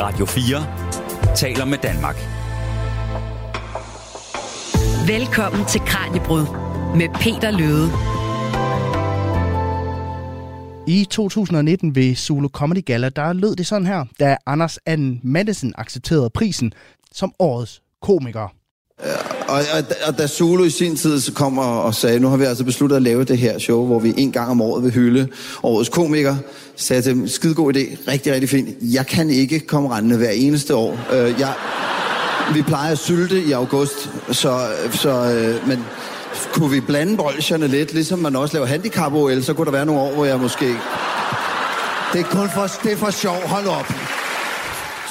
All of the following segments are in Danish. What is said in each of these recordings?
Radio 4 taler med Danmark. Velkommen til Kranjebrud med Peter Løde. I 2019 ved Zulu Comedy Gala, der lød det sådan her, da Anders Anden Madison accepterede prisen som årets komiker. Og, og, og da Zulu i sin tid så kom og, og sagde, nu har vi altså besluttet at lave det her show, hvor vi en gang om året vil hylde årets komiker, sagde jeg til dem, skide god idé, rigtig, rigtig fint. Jeg kan ikke komme rendende hver eneste år. Øh, jeg, vi plejer at sylte i august, så, så øh, men kunne vi blande bolsjerne lidt, ligesom man også laver handicap-OL, så kunne der være nogle år, hvor jeg måske... Det er kun for, det er for sjov, hold op.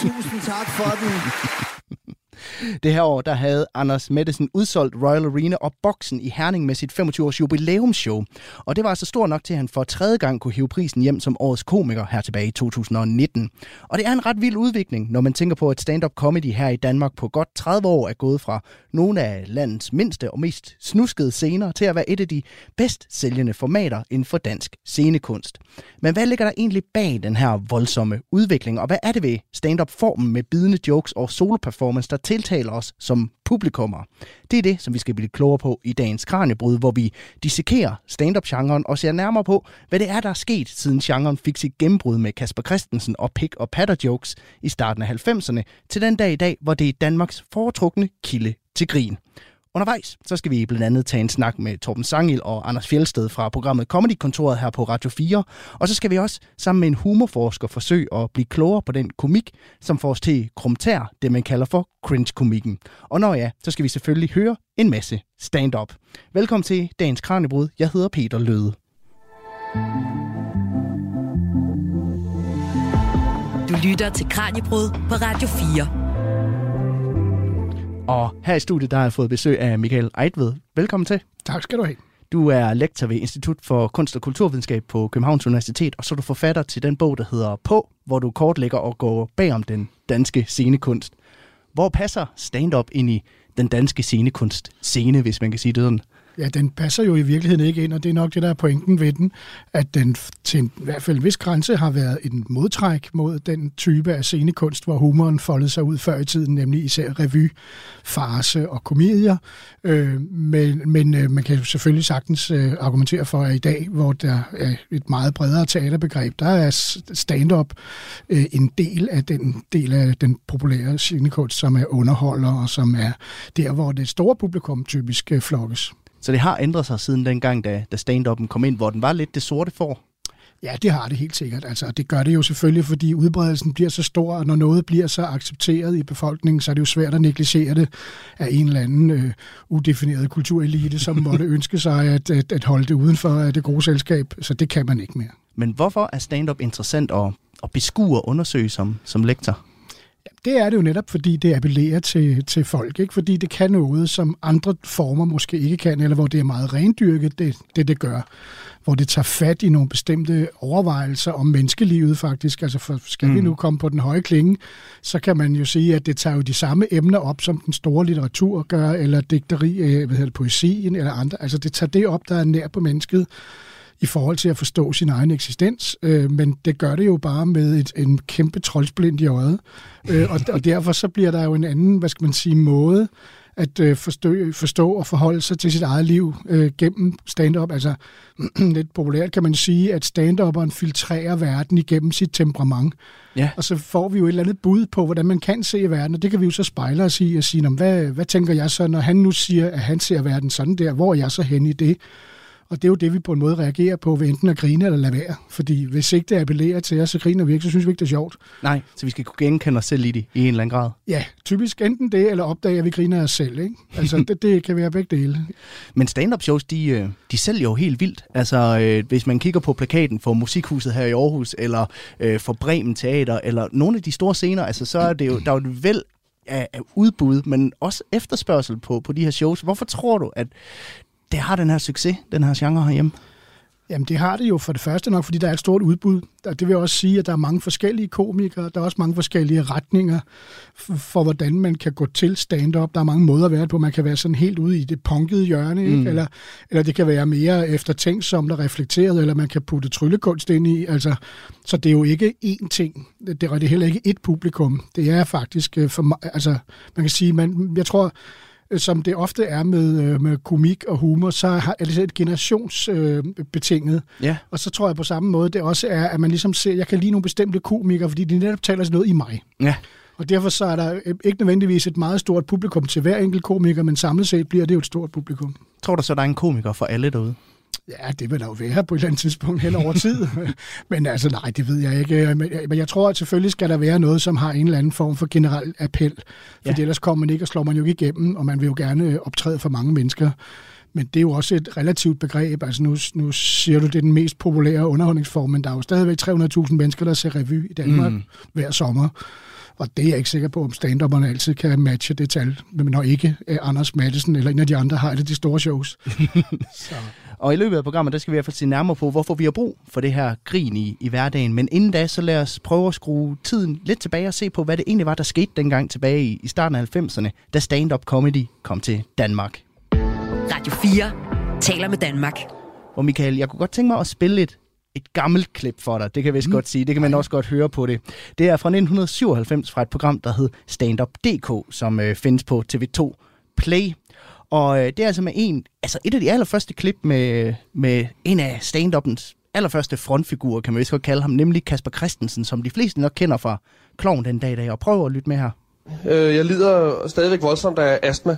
Tusind tak for den. Det her år, der havde Anders Madsen udsolgt Royal Arena og Boksen i Herning med sit 25-års jubilæumsshow. Og det var altså stort nok til, at han for tredje gang kunne hive prisen hjem som årets komiker her tilbage i 2019. Og det er en ret vild udvikling, når man tænker på, at stand-up comedy her i Danmark på godt 30 år er gået fra nogle af landets mindste og mest snuskede scener til at være et af de bedst sælgende formater inden for dansk scenekunst. Men hvad ligger der egentlig bag den her voldsomme udvikling, og hvad er det ved stand-up-formen med bidende jokes og solo-performance, der tiltaler os som publikummer? Det er det, som vi skal blive klogere på i dagens Kranjebrud, hvor vi dissekerer stand-up-genren og ser nærmere på, hvad det er, der er sket, siden genren fik sit gennembrud med Kasper Christensen og pick og patter jokes i starten af 90'erne, til den dag i dag, hvor det er Danmarks foretrukne kilde til grin. Undervejs så skal vi blandt andet tage en snak med Torben Sangil og Anders Fjeldsted fra programmet Comedy-kontoret her på Radio 4. Og så skal vi også sammen med en humorforsker forsøge at blive klogere på den komik, som får os til krumtær, det man kalder for cringe-komikken. Og når ja, så skal vi selvfølgelig høre en masse stand-up. Velkommen til dagens Kranjebrud. Jeg hedder Peter Løde. Du lytter til Kranjebrud på Radio 4. Og her i studiet, der har jeg fået besøg af Michael Eidved. Velkommen til. Tak skal du have. Du er lektor ved Institut for Kunst og Kulturvidenskab på Københavns Universitet, og så er du forfatter til den bog, der hedder På, hvor du kortlægger og går bag om den danske scenekunst. Hvor passer stand-up ind i den danske scenekunst scene, hvis man kan sige det sådan? Ja, den passer jo i virkeligheden ikke ind, og det er nok det, der er pointen ved den, at den til en, i hvert fald en vis grænse har været en modtræk mod den type af scenekunst, hvor humoren foldede sig ud før i tiden, nemlig især revy, farse og komedier. Øh, men men øh, man kan jo selvfølgelig sagtens øh, argumentere for, at i dag, hvor der er et meget bredere teaterbegreb, der er stand-up øh, en del af den del af den populære scenekunst, som er underholder, og som er der, hvor det store publikum typisk øh, flokkes. Så det har ændret sig siden dengang, da, da stand-up'en kom ind, hvor den var lidt det sorte for. Ja, det har det helt sikkert. Altså, det gør det jo selvfølgelig, fordi udbredelsen bliver så stor, og når noget bliver så accepteret i befolkningen, så er det jo svært at negligere det af en eller anden øh, udefineret kulturelite, som måtte ønske sig at, at, at holde det uden for det gode selskab. Så det kan man ikke mere. Men hvorfor er stand-up interessant at, at beskue og undersøge som, som lektor? Det er det jo netop, fordi det appellerer til, til folk, ikke? fordi det kan noget, som andre former måske ikke kan, eller hvor det er meget rendyrket, det det, det gør. Hvor det tager fat i nogle bestemte overvejelser om menneskelivet faktisk. Altså for, skal mm. vi nu komme på den høje klinge, så kan man jo sige, at det tager jo de samme emner op, som den store litteratur gør, eller digteri, hvad hedder det, poesien eller andre. Altså det tager det op, der er nær på mennesket i forhold til at forstå sin egen eksistens, øh, men det gør det jo bare med et, en kæmpe troldsblind i øjet. Øh, og, og derfor så bliver der jo en anden, hvad skal man sige, måde at øh, forstå, forstå og forholde sig til sit eget liv øh, gennem stand-up. Altså lidt populært kan man sige, at stand-upperen filtrerer verden igennem sit temperament. Ja. Og så får vi jo et eller andet bud på, hvordan man kan se verden, og det kan vi jo så spejle os i og sige, hvad, hvad tænker jeg så, når han nu siger, at han ser verden sådan der, hvor er jeg så hen i det? Og det er jo det, vi på en måde reagerer på ved enten at grine eller lade være. Fordi hvis ikke det appellerer til os, så griner vi ikke, så synes vi ikke, det er sjovt. Nej, så vi skal kunne genkende os selv i det i en eller anden grad. Ja, typisk enten det, eller opdage, at vi griner os selv. Ikke? Altså, det, det kan være begge dele. Men stand-up shows, de, øh, de sælger jo helt vildt. Altså, øh, hvis man kigger på plakaten for Musikhuset her i Aarhus, eller øh, for Bremen Teater, eller nogle af de store scener, altså, så er det jo, der er jo et væld af, af udbud, men også efterspørgsel på, på de her shows. Hvorfor tror du, at det har den her succes, den her genre herhjemme? Jamen det har det jo for det første nok, fordi der er et stort udbud. Og det vil også sige, at der er mange forskellige komikere, der er også mange forskellige retninger for, for hvordan man kan gå til stand-up. Der er mange måder at være på. Man kan være sådan helt ude i det punkede hjørne, mm. ikke? Eller, eller det kan være mere eftertænksomt og reflekteret, eller man kan putte tryllekunst ind i. Altså, så det er jo ikke én ting. Det er, det er heller ikke ét publikum. Det er faktisk øh, for altså, man kan sige, man, jeg tror, som det ofte er med, øh, med komik og humor, så er det et generationsbetinget. Øh, ja. Og så tror jeg på samme måde, det også er, at man ligesom ser, jeg kan lide nogle bestemte komikere, fordi de netop taler noget i mig. Ja. Og derfor så er der ikke nødvendigvis et meget stort publikum til hver enkelt komiker, men samlet set bliver det jo et stort publikum. Tror du så, der er en komiker for alle derude? Ja, det vil der jo være på et eller andet tidspunkt hen over tid. men altså, nej, det ved jeg ikke. Men jeg tror, at selvfølgelig skal der være noget, som har en eller anden form for generel appel. For ja. ellers kommer man ikke, og slår man jo ikke igennem, og man vil jo gerne optræde for mange mennesker. Men det er jo også et relativt begreb. Altså nu, nu siger du, det er den mest populære underholdningsform, men der er jo stadigvæk 300.000 mennesker, der ser revy i Danmark mm. hver sommer. Og det er jeg ikke sikker på, om stand altid kan matche det tal, men når ikke eh, Anders Madsen eller en af de andre har det de store shows. så. Og i løbet af programmet, der skal vi i hvert fald se nærmere på, hvorfor vi har brug for det her grin i, i hverdagen. Men inden da, så lad os prøve at skrue tiden lidt tilbage og se på, hvad det egentlig var, der skete dengang tilbage i, i starten af 90'erne, da stand-up comedy kom til Danmark. Radio 4 taler med Danmark. Og Michael, jeg kunne godt tænke mig at spille et, et gammelt klip for dig. Det kan vi mm. godt sige. Det kan man også godt høre på det. Det er fra 1997 fra et program, der hed Stand Up DK, som øh, findes på TV2 Play. Og øh, det er altså med en, altså et af de allerførste klip med, med en af stand allerførste frontfigurer, kan man vist godt kalde ham, nemlig Kasper Christensen, som de fleste nok kender fra Kloven den dag i dag. Og prøv at lytte med her. Øh, jeg lider stadigvæk voldsomt af astma.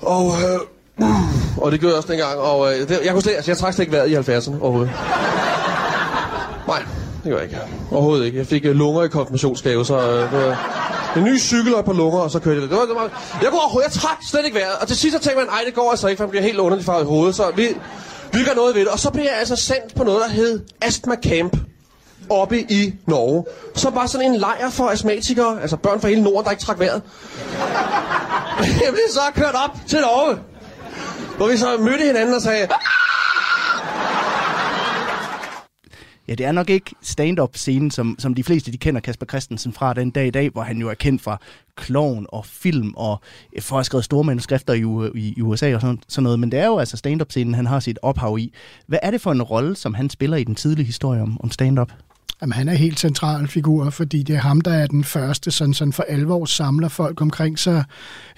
Og, øh, og det gør jeg også dengang. Og øh, det, jeg, kunne slet, altså, jeg trak slet ikke vejret i 70'erne overhovedet. Nej, det gør jeg ikke. Overhovedet ikke. Jeg fik øh, lunger i konfirmationsgave, så øh, det var en ny cykel og et par lunger, og så kørte jeg det. det, var, det var, jeg kunne overhovedet, jeg trak slet ikke vejret. Og til sidst så tænkte man, nej, det går altså ikke, for man bliver helt underligt farvet i hovedet. Så vi, vi gør noget ved det. Og så blev jeg altså sendt på noget, der hed Astma Camp oppe i Norge. Så var sådan en lejr for astmatikere, altså børn fra hele Norden, der ikke trak vejret. jeg blev så kørt op til Norge, hvor vi så mødte hinanden og sagde, Ja, det er nok ikke stand-up-scenen, som, som de fleste de kender Kasper Christensen fra den dag i dag, hvor han jo er kendt fra klovn og film og for at have skrevet store manuskrifter i, i, i USA og sådan, sådan noget. Men det er jo altså stand-up-scenen, han har sit ophav i. Hvad er det for en rolle, som han spiller i den tidlige historie om, om stand-up? Jamen, han er helt central figur, fordi det er ham, der er den første, sådan, sådan for alvor samler folk omkring sig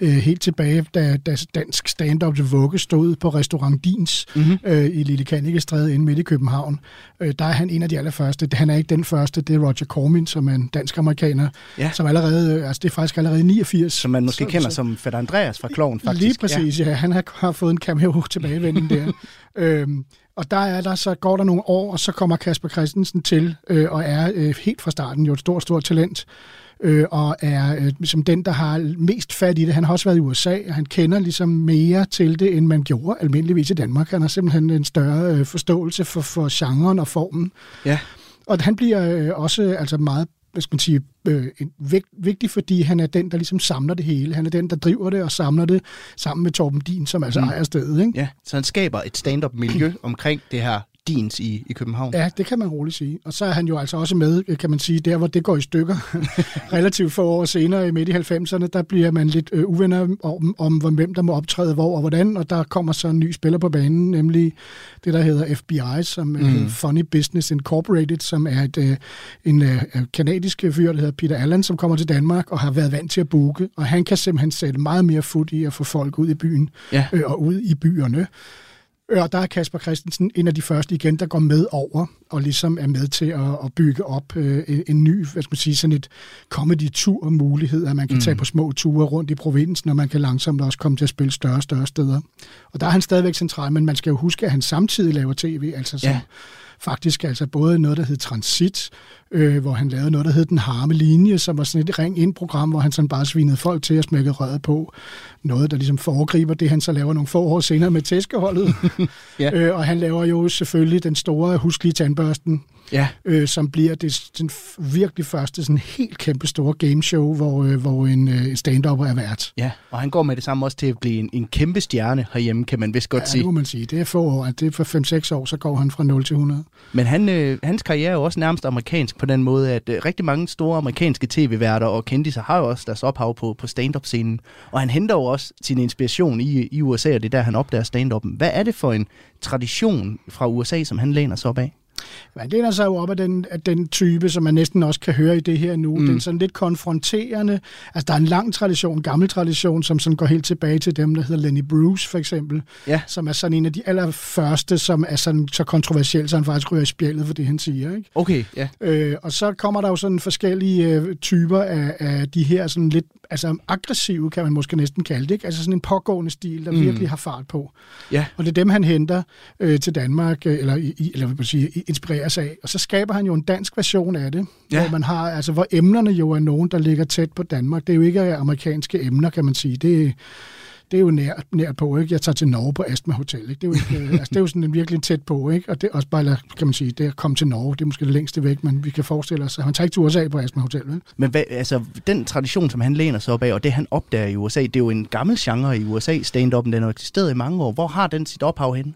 øh, helt tilbage, da, da dansk stand-up til vugge stod på restaurant Dins mm-hmm. øh, i Lille Kanikestræde inde midt i København. Øh, der er han en af de allerførste. Han er ikke den første, det er Roger Cormin, som er en dansk-amerikaner, ja. som allerede, øh, altså det er faktisk allerede 89. Som man måske så, kender så, som Fætter Andreas fra Kloven, faktisk. Lige præcis, ja. ja. Han har, har fået en cameo tilbagevenden der. øhm, og der er der, så går der nogle år, og så kommer Kasper Christensen til, øh, og er øh, helt fra starten jo et stort, stort talent, øh, og er øh, som den, der har mest fat i det. Han har også været i USA, og han kender ligesom mere til det, end man gjorde almindeligvis i Danmark. Han har simpelthen en større øh, forståelse for, for genren og formen. Ja. Og han bliver øh, også altså meget hvad skal man sige, øh, vigt, vigtig, fordi han er den, der ligesom samler det hele. Han er den, der driver det og samler det sammen med Torben Din, som altså mm. ejer stedet. Ikke? Ja, så han skaber et stand-up-miljø omkring det her Dins i, i København. Ja, det kan man roligt sige. Og så er han jo altså også med, kan man sige, der hvor det går i stykker. Relativt få år senere, midt i 90'erne, der bliver man lidt øh, uvenner om, om, hvem der må optræde hvor og hvordan, og der kommer så en ny spiller på banen, nemlig det, der hedder FBI, som mm. hedder Funny Business Incorporated, som er et, øh, en øh, kanadisk fyr, der hedder Peter Allen, som kommer til Danmark og har været vant til at booke, og han kan simpelthen sætte meget mere fod i at få folk ud i byen ja. øh, og ud i byerne. Og der er Kasper Christensen en af de første igen, der går med over og ligesom er med til at, at bygge op øh, en ny, hvad skal man sige, sådan et comedy-tur mulighed, at man kan mm. tage på små ture rundt i provinsen, og man kan langsomt også komme til at spille større og større steder. Og der er han stadigvæk central, men man skal jo huske, at han samtidig laver tv, altså som, ja faktisk altså både noget, der hed Transit, øh, hvor han lavede noget, der hed Den Harme Linje, som var sådan et ring ind program, hvor han sådan bare svinede folk til at smække røret på. Noget, der ligesom foregriber det, han så laver nogle få år senere med tæskeholdet. ja. øh, og han laver jo selvfølgelig den store huskelige tandbørsten, Ja. øh, som bliver det den virkelig første sådan helt kæmpe store gameshow, hvor, øh, hvor en, øh, stand-upper er vært. Ja, og han går med det samme også til at blive en, en kæmpe stjerne herhjemme, kan man vist godt Ja, sige. det må man sige. Det er få år. at Det er for 5-6 år, så går han fra 0 til 100. Men han, øh, hans karriere er jo også nærmest amerikansk på den måde, at øh, rigtig mange store amerikanske tv-værter og kendiser har jo også deres ophav på, på stand-up-scenen. Og han henter jo også sin inspiration i, i USA, og det er der, han opdager stand-up'en. Hvad er det for en tradition fra USA, som han læner sig op af? Man læner sig jo op af den, af den type, som man næsten også kan høre i det her nu. Mm. Den sådan lidt konfronterende. Altså, der er en lang tradition, en gammel tradition, som sådan går helt tilbage til dem, der hedder Lenny Bruce, for eksempel. Ja. Som er sådan en af de allerførste, som er sådan så kontroversiel, så han faktisk ryger i spjældet for det, han siger. Ikke? Okay, ja. Øh, og så kommer der jo sådan forskellige øh, typer af, af de her sådan lidt altså aggressive, kan man måske næsten kalde det. Ikke? Altså sådan en pågående stil, der mm. virkelig har fart på. Ja. Og det er dem, han henter øh, til Danmark, øh, eller, i, eller hvad man sige, inspireres af. Og så skaber han jo en dansk version af det, Ja. hvor man har, altså hvor emnerne jo er nogen, der ligger tæt på Danmark. Det er jo ikke amerikanske emner, kan man sige. Det, det er jo nært, nært på, ikke? Jeg tager til Norge på Astma Hotel, ikke? Det er jo, ikke, øh, altså, det er jo sådan en virkelig tæt på, ikke? Og det er også bare, kan man sige, det at komme til Norge, det er måske det længste væk, men vi kan forestille os, at han tager ikke til USA på Astma Hotel, vel? Men hvad, altså, den tradition, som han læner sig op af, og det han opdager i USA, det er jo en gammel genre i USA, stand-up'en, den har eksisteret i mange år. Hvor har den sit ophav hen?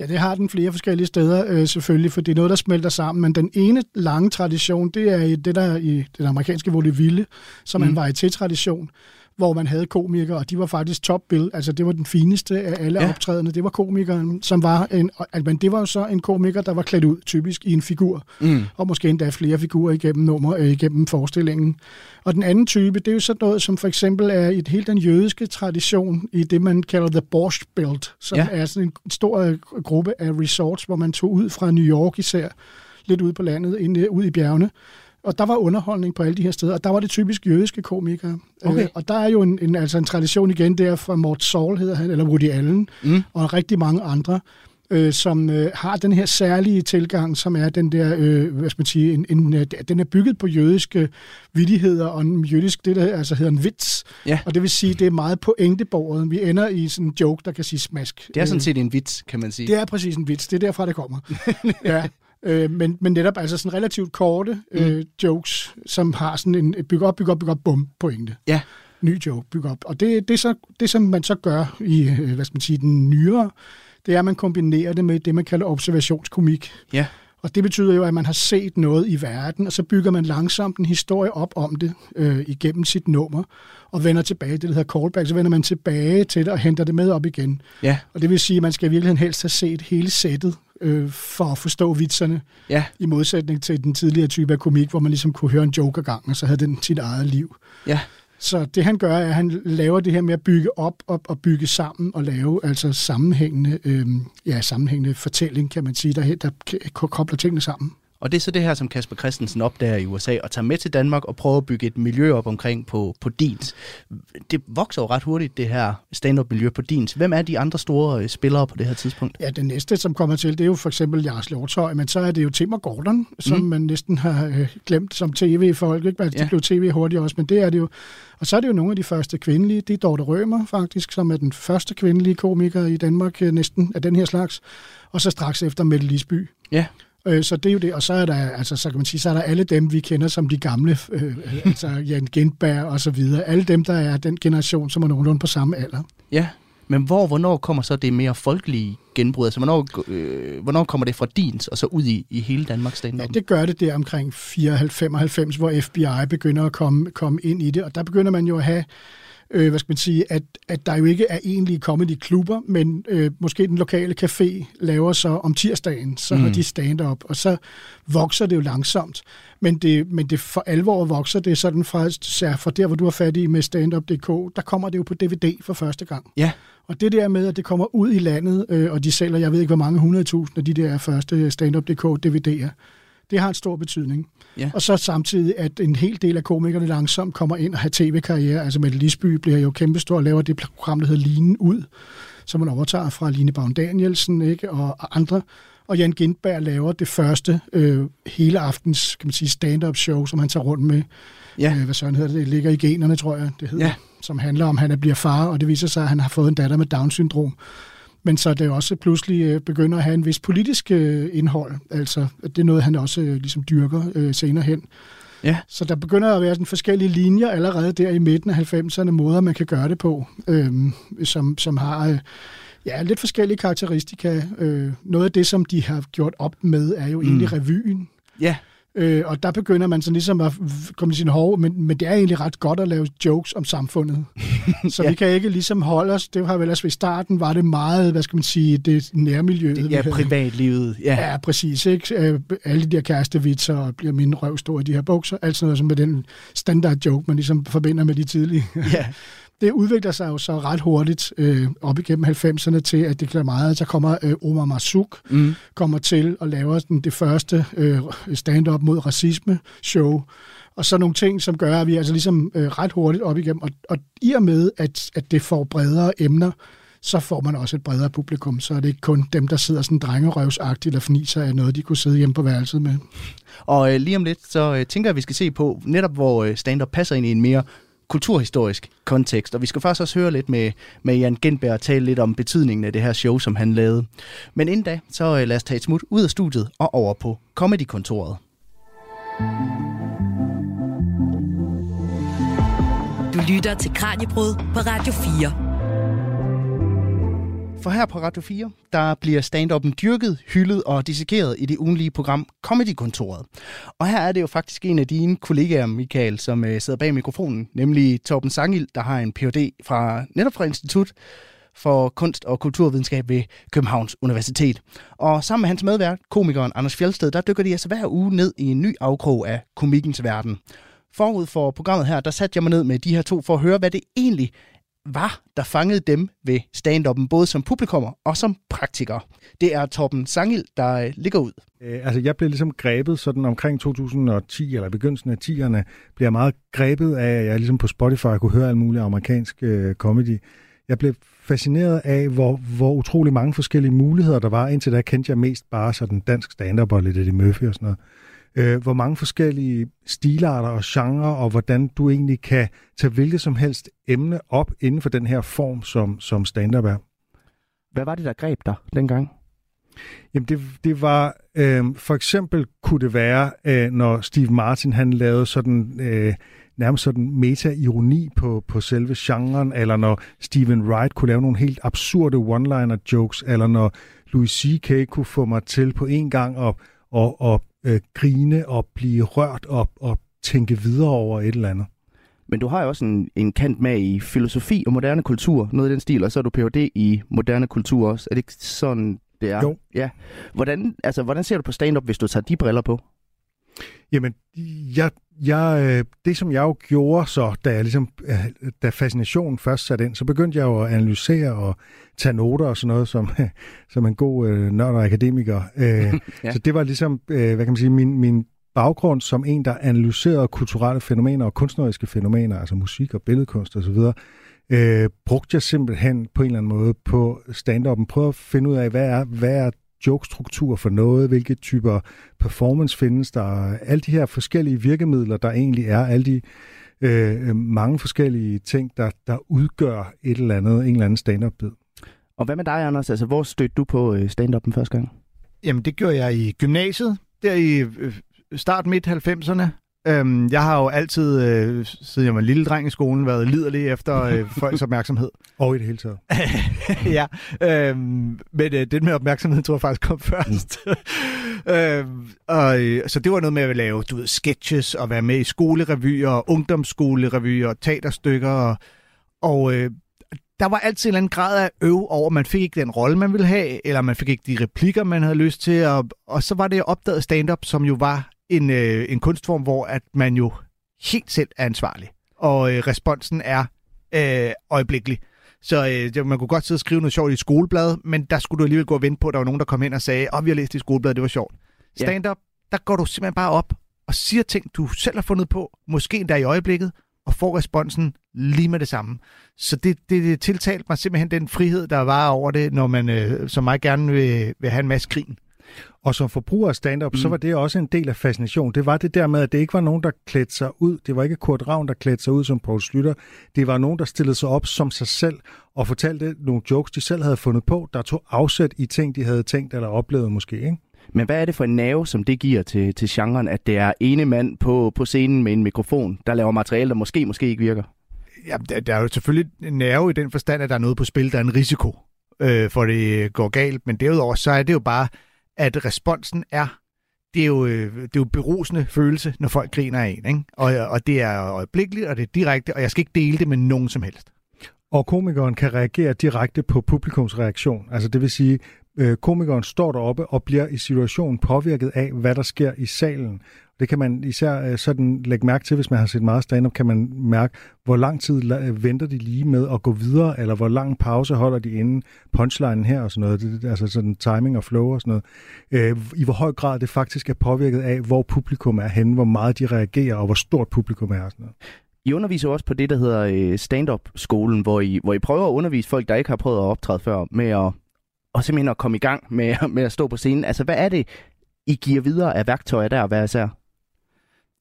Ja, det har den flere forskellige steder øh, selvfølgelig, for det er noget, der smelter sammen. Men den ene lange tradition, det er i det der i den amerikanske vaudeville, som mm. en varieté-tradition, hvor man havde komikere, og de var faktisk top bill. Altså, det var den fineste af alle Ja. optrædende. Det var komikeren, som var en... og- Men det var jo så en komiker, der var klædt ud, typisk i en figur. Mm. Og måske endda flere figurer igennem nummer, øh, igennem forestillingen. Og den anden type, det er jo sådan noget, som for eksempel er i hele den jødiske tradition, i det, man kalder The Borscht Belt, som Ja. ja. er sådan en stor øh, gruppe af resorts, hvor man tog ud fra New York især, lidt ud på landet, ind, øh, ud i bjergene. Og der var underholdning på alle de her steder, og der var det typisk jødiske komikere. Okay. Øh, og der er jo en, en, altså en tradition igen der fra Mort Saul, hedder han, eller Woody Allen, Mm. og rigtig mange andre, øh, som øh, har den her særlige tilgang, som er den der, øh, hvad skal man sige, en, en, øh, den er bygget på jødiske vittigheder, og en jødisk, det der altså hedder en vits. Ja. Og det vil sige, det er meget pointebordet. Vi ender i sådan en joke, der kan sige smask. Det er sådan Øh, set en vits, kan man sige. det er præcis en vits. Det er derfra, det kommer. ja. Øh, men, men netop altså sådan relativt korte øh, Mm. jokes, som har sådan en bygge op, bygge op, bygge op, bum, pointe. Ja. Ny joke, bygge op. Og det, det, er så, det, som man så gør i, øh, hvad skal man sige, den nyere, det er, at man kombinerer det med det, man kalder observationskomik. Ja. Og det betyder jo, at man har set noget i verden, og så bygger man langsomt en historie op om det øh, igennem sit nummer, og vender tilbage, det der hedder callback, så vender man tilbage til det og henter det med op igen. Ja, Og det vil sige, at man skal i virkeligheden helst have set hele sættet øh, for at forstå vitserne, ja, i modsætning til den tidligere type af komik, hvor man ligesom kunne høre en joke ad gangen, og så havde den sit eget liv. ja. Så det han gør, er, at han laver det her med at bygge op, op og bygge sammen og lave altså sammenhængende, øh, ja, sammenhængende fortælling, kan man sige, der, der kobler tingene sammen. Og det er så det her, som Kasper Christensen opdager i USA, og tager med til Danmark og prøver at bygge et miljø op omkring på, på Dins. Det vokser jo ret hurtigt, det her stand-up-miljø på Dins. Hvem er de andre store øh, spillere på det her tidspunkt? Ja, det næste, som kommer til, det er jo for eksempel Lars Lortøj, men så er det jo Tim og Gordon, som Mm. man næsten har øh, glemt som tv-folk. Ikke? Altså, Ja. De blev tv hurtigt også, men det er det jo. Og så er det jo nogle af de første kvindelige. Det er Dorte Rømer faktisk, som er den første kvindelige komiker i Danmark øh, næsten af den her slags. Og så straks efter Mette Lisby. Ja. Øh, Så det er jo det, og så er der, altså, så kan man sige, så er der alle dem, vi kender som de gamle, øh, altså Jan Gentberg og så videre. Alle dem, der er den generation, som er nogenlunde på samme alder. Ja, men hvor, hvornår kommer så det mere folkelige genbrud? Altså, hvornår, øh, hvornår kommer det fra Dins og så ud i, i hele Danmark stand Ja, det gør det der omkring 94, hvor FBI begynder at komme, komme ind i det, og der begynder man jo at have, øh, hvad skal man sige, at, at der jo ikke er egentlige comedy-klubber, men øh, måske den lokale café laver så om tirsdagen, så mm. har de stand-up, og så vokser det jo langsomt. Men det, men det for alvor vokser det sådan fra, så fra der, hvor du er fat i med standup.dk, der kommer det jo på DVD for første gang. Ja, Og det der med, at det kommer ud i landet, øh, og de sælger, jeg ved ikke hvor mange hundredtusind af de der første stand-up.dk DVD'er, det har en stor betydning. Ja. Og så samtidig, at en hel del af komikerne langsomt kommer ind og har tv-karriere. Altså Mette Lisby bliver jo kæmpestor og laver det program, der hedder Line ud, som man overtager fra Line Baum Danielsen ikke? Og andre. Og Jan Gindberg laver det første øh, hele aftens kan man sige, stand-up show, som han tager rundt med. ja, Øh, hvad sådan hedder det? Det ligger i generne, tror jeg, det hedder. Ja. Som handler om, at han bliver far, og det viser sig, at han har fået en datter med Down-syndrom. Men så det også pludselig øh, begynder at have en vis politisk øh, indhold. Altså, det er noget, han også øh, ligesom dyrker senere hen. Ja. Så der begynder at være sådan forskellige linjer allerede der i midten af 90'erne, måder man kan gøre det på, øh, som, som har øh, ja, lidt forskellige karakteristika. Øh, noget af det, som de har gjort op med, er jo egentlig Mm. revyen. Ja, Øh, og der begynder man så ligesom at komme til sin hov, men, men det er egentlig ret godt at lave jokes om samfundet. så Ja. vi kan ikke ligesom holde os, det har vel ellers ved starten, var det meget, hvad skal man sige, det nærmiljøet. ja privatlivet. Ja. Ja, præcis. Ikke? Øh, Alle de der kærestevitser, og bliver min røv stor i de her bukser, alt sådan noget som med den standard joke, man ligesom forbinder med de tidlige. ja. Det udvikler sig jo så ret hurtigt øh, op igennem 90'erne til, at det bliver meget, så kommer øh, Omar Masuk, Mm. kommer til og laver sådan det første øh, stand-up mod racisme show. Og så nogle ting, som gør, at vi altså ligesom øh, ret hurtigt op igennem. Og, og i og med, at, at det får bredere emner, så får man også et bredere publikum. Så er det ikke kun dem, der sidder sådan drengerøvsagtigt eller fniser af noget, de kunne sidde hjemme på værelset med. Og øh, lige om lidt, så øh, tænker jeg, at vi skal se på netop, hvor øh, stand-up passer ind i en mere kulturhistorisk kontekst. Og vi skal faktisk også høre lidt med, med Jan Genberg og tale lidt om betydningen af det her show, som han lavede. Men inden da, så øh, lad os tage et smut ud af studiet og over på Comedy-kontoret. Du lytter til Kranjebrud på Radio 4. For her på Radio 4, der bliver stand-up'en dyrket, hyldet og dissekeret i det ugenlige program Comedy-kontoret. Og her er det jo faktisk en af dine kollegaer, Michael, som øh, sidder bag mikrofonen, nemlig Torben Sangild, der har en Ph.D. fra netop fra Institut for Kunst og Kulturvidenskab ved Københavns Universitet. Og sammen med hans medvært, komikeren Anders Fjeldsted, der dykker de altså hver uge ned i en ny afkrog af komikkens verden. Forud for programmet her, der satte jeg mig ned med de her to for at høre, hvad det egentlig var, der fangede dem ved stand-up'en, både som publikummer og som praktikere. Det er Torben Sangil, der øh, ligger ud. Øh, altså, jeg blev ligesom grebet sådan omkring 2010, eller begyndelsen af 10'erne, blev jeg meget grebet af, at jeg ligesom på Spotify kunne høre alt muligt amerikansk øh, comedy. Jeg blev fascineret af, hvor, hvor utrolig mange forskellige muligheder der var. Indtil da kendte jeg mest bare sådan dansk stand-up og lidt Eddie Murphy og sådan noget. Øh, hvor mange forskellige stilarter og genrer, og hvordan du egentlig kan tage hvilket som helst emne op inden for den her form, som, som stand-up er. Hvad var det, der greb dig dengang? Jamen det, det var, øh, for eksempel kunne det være, øh, når Steve Martin han lavede sådan, øh, nærmest sådan meta-ironi på, på selve genren, eller når Stephen Wright kunne lave nogle helt absurde one-liner jokes, eller når Louis C.K. kunne få mig til på en gang at, at, at, øh, grine og blive rørt og, og tænke videre over et eller andet. Men du har jo også en, en kant med i filosofi og moderne kultur, noget i den stil, og så er du Ph.D. i moderne kultur også. Er det ikke sådan, det er? Jo. Ja. Hvordan, altså, hvordan ser du på stand-up, hvis du tager de briller på? Jamen, jeg, jeg, øh, det som jeg jo gjorde så, da, jeg ligesom, øh, da fascinationen først satte ind, så begyndte jeg jo at analysere og tage noter og sådan noget, som, som en god øh, nørd og akademiker. Øh, Ja. Så det var ligesom, øh, hvad kan man sige, min, min baggrund som en, der analyserede kulturelle fænomener og kunstneriske fænomener, altså musik og billedkunst osv., øh, brugte jeg simpelthen på en eller anden måde på stand-up'en. Prøve at finde ud af, hvad er, hvad er jokestruktur for noget, hvilke typer performance findes der, alle de her forskellige virkemidler, der egentlig er, alle de øh, mange forskellige ting, der, der udgør et eller andet, en eller anden stand-up-bid. Og hvad med dig, Anders? Altså, hvor stødte du på øh, stand-up'en første gang? Jamen, det gjorde jeg i gymnasiet, der i øh, start midt 90'erne. Øhm, jeg har jo altid, øh, siden jeg var en lille dreng i skolen, været liderlig efter øh, folks opmærksomhed. Og i det hele taget. ja, øhm, men øh, det med opmærksomhed tror jeg faktisk kom først. øhm, og, øh, så det var noget med at lave du ved, sketches og være med i skolerevyer, ungdomsskolerevyer, teaterstykker. Og, og øh, der var altid en eller anden grad af øv over, man fik ikke den rolle, man ville have, eller man fik ikke de replikker, man havde lyst til. Og, og så var det, jeg opdagede stand-up, som jo var en, øh, en kunstform, hvor at man jo helt selv er ansvarlig. Og øh, responsen er øh, øjeblikkelig. Så øh, man kunne godt sidde og skrive noget sjovt i skoleblad, men der skulle du alligevel gå og vente på, at der var nogen, der kom hen og sagde, at oh, vi har læst i skolebladet, det var sjovt. Ja. Stand-up, der går du simpelthen bare op og siger ting, du selv har fundet på, måske endda i øjeblikket, og får responsen lige med det samme. Så det, det, det tiltalte mig simpelthen den frihed, der var over det, når man øh, som mig gerne vil, vil have en masse grin. Og som forbruger af stand-up, mm. så var det også en del af fascination. Det var det der med, at det ikke var nogen, der klædte sig ud. Det var ikke Kurt Ravn, der klædte sig ud som Paul Slytter. Det var nogen, der stillede sig op som sig selv og fortalte nogle jokes, de selv havde fundet på, der tog afsæt i ting, de havde tænkt eller oplevet måske. Ikke? Men hvad er det for en nerve, som det giver til, til genren, at det er ene mand på, på scenen med en mikrofon, der laver materiale, der måske, måske ikke virker? Ja, der, der er jo selvfølgelig en nerve i den forstand, at der er noget på spil, der er en risiko øh, for det går galt. Men derudover, så er det jo bare, at responsen er det er jo, øh, det er jo berusende følelse, når folk griner af en. Ikke? Og, og det er øjeblikkeligt, og det er direkte, og jeg skal ikke dele det med nogen som helst. Og komikeren kan reagere direkte på publikums reaktion. Altså det vil sige, øh, komikeren står deroppe og bliver i situationen påvirket af, hvad der sker i salen. Det kan man især øh, sådan lægge mærke til, hvis man har set meget stand-up, kan man mærke, hvor lang tid øh, venter de lige med at gå videre, eller hvor lang pause holder de inden punchline her og sådan noget, det, altså sådan timing og flow og sådan noget. Øh, I hvor høj grad det faktisk er påvirket af, hvor publikum er henne, hvor meget de reagerer, og hvor stort publikum er og sådan noget. I underviser også på det, der hedder øh, stand-up-skolen, hvor I, hvor I prøver at undervise folk, der ikke har prøvet at optræde før, med at, og simpelthen at komme i gang med, med at stå på scenen. Altså, hvad er det, I giver videre af værktøjer der, hvad især?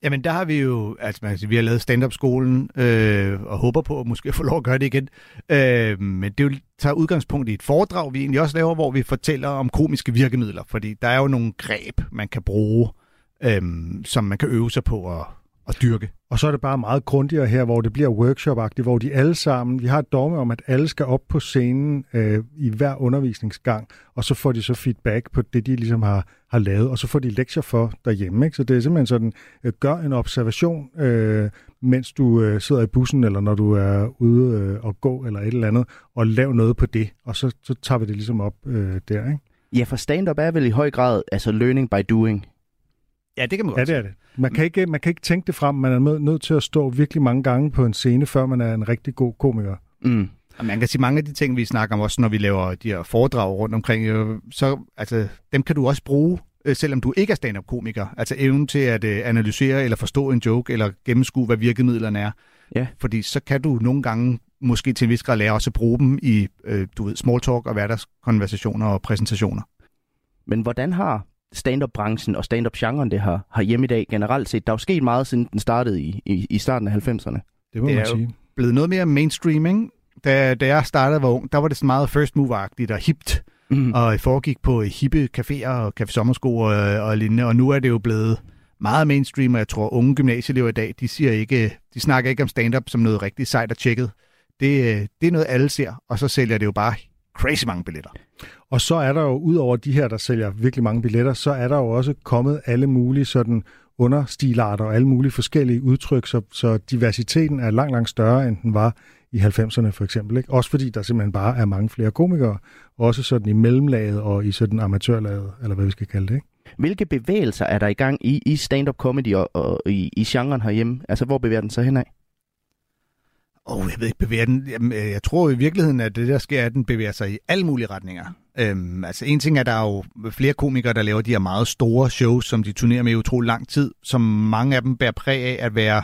Jamen, der har vi jo, altså man vi har lavet stand-up-skolen, øh, og håber på at måske få lov at gøre det igen. Øh, men det jo, tager udgangspunkt i et foredrag, vi egentlig også laver, hvor vi fortæller om komiske virkemidler, fordi der er jo nogle greb, man kan bruge, øh, som man kan øve sig på at, at dyrke. Og så er det bare meget grundigere her, hvor det bliver workshop hvor de alle sammen, vi har et dogme om, at alle skal op på scenen øh, i hver undervisningsgang, og så får de så feedback på det, de ligesom har, har lavet, og så får de lektier for derhjemme. Ikke? Så det er simpelthen sådan, øh, gør en observation, øh, mens du øh, sidder i bussen, eller når du er ude øh, og gå, eller et eller andet, og lav noget på det, og så, så tager vi det ligesom op øh, der. Ikke? Ja, for stand-up er vel i høj grad altså learning by doing. Ja, det kan man godt Ja, det er det. Man kan, ikke, man kan ikke tænke det frem. Man er nødt til at stå virkelig mange gange på en scene, før man er en rigtig god komiker. Mm. Og man kan sige, mange af de ting, vi snakker om også, når vi laver de her foredrag rundt omkring, så altså, dem kan du også bruge, øh, selvom du ikke er stand-up-komiker. Altså evnen til at øh, analysere eller forstå en joke, eller gennemskue, hvad virkemidlerne er. Ja. Fordi så kan du nogle gange måske til en vis grad lære også at bruge dem i, øh, du ved, small talk og hverdagskonversationer og præsentationer. Men hvordan har stand-up-branchen og stand-up-genren, det har, har hjemme i dag generelt set. Der er jo sket meget, siden den startede i, i, i starten af 90'erne. Det må det man sige. blevet noget mere mainstreaming. Da, da jeg startede var ung, der var det sådan meget first move-agtigt og hipt. Mm. Og foregik på hippe caféer og café sommersko og, og lignende. Og nu er det jo blevet meget mainstream, og jeg tror, unge gymnasieelever i dag, de, siger ikke, de snakker ikke om stand-up som noget rigtig sejt og tjekket. Det, det er noget, alle ser, og så sælger det jo bare crazy mange billetter. Og så er der jo, ud over de her, der sælger virkelig mange billetter, så er der jo også kommet alle mulige sådan understilarter og alle mulige forskellige udtryk, så, så diversiteten er langt, langt større, end den var i 90'erne for eksempel. Ikke? Også fordi der simpelthen bare er mange flere komikere, også sådan i mellemlaget og i sådan amatørlaget, eller hvad vi skal kalde det. Ikke? Hvilke bevægelser er der i gang i, i stand-up comedy og, og i, i genren herhjemme? Altså, hvor bevæger den sig henad? Og oh, jeg ved ikke, bevæger den. Jamen, øh, jeg tror i virkeligheden, at det der sker, at den bevæger sig i alle mulige retninger. Øhm, altså en ting er, at der er jo flere komikere, der laver de her meget store shows, som de turnerer med i utrolig lang tid, som mange af dem bærer præg af at være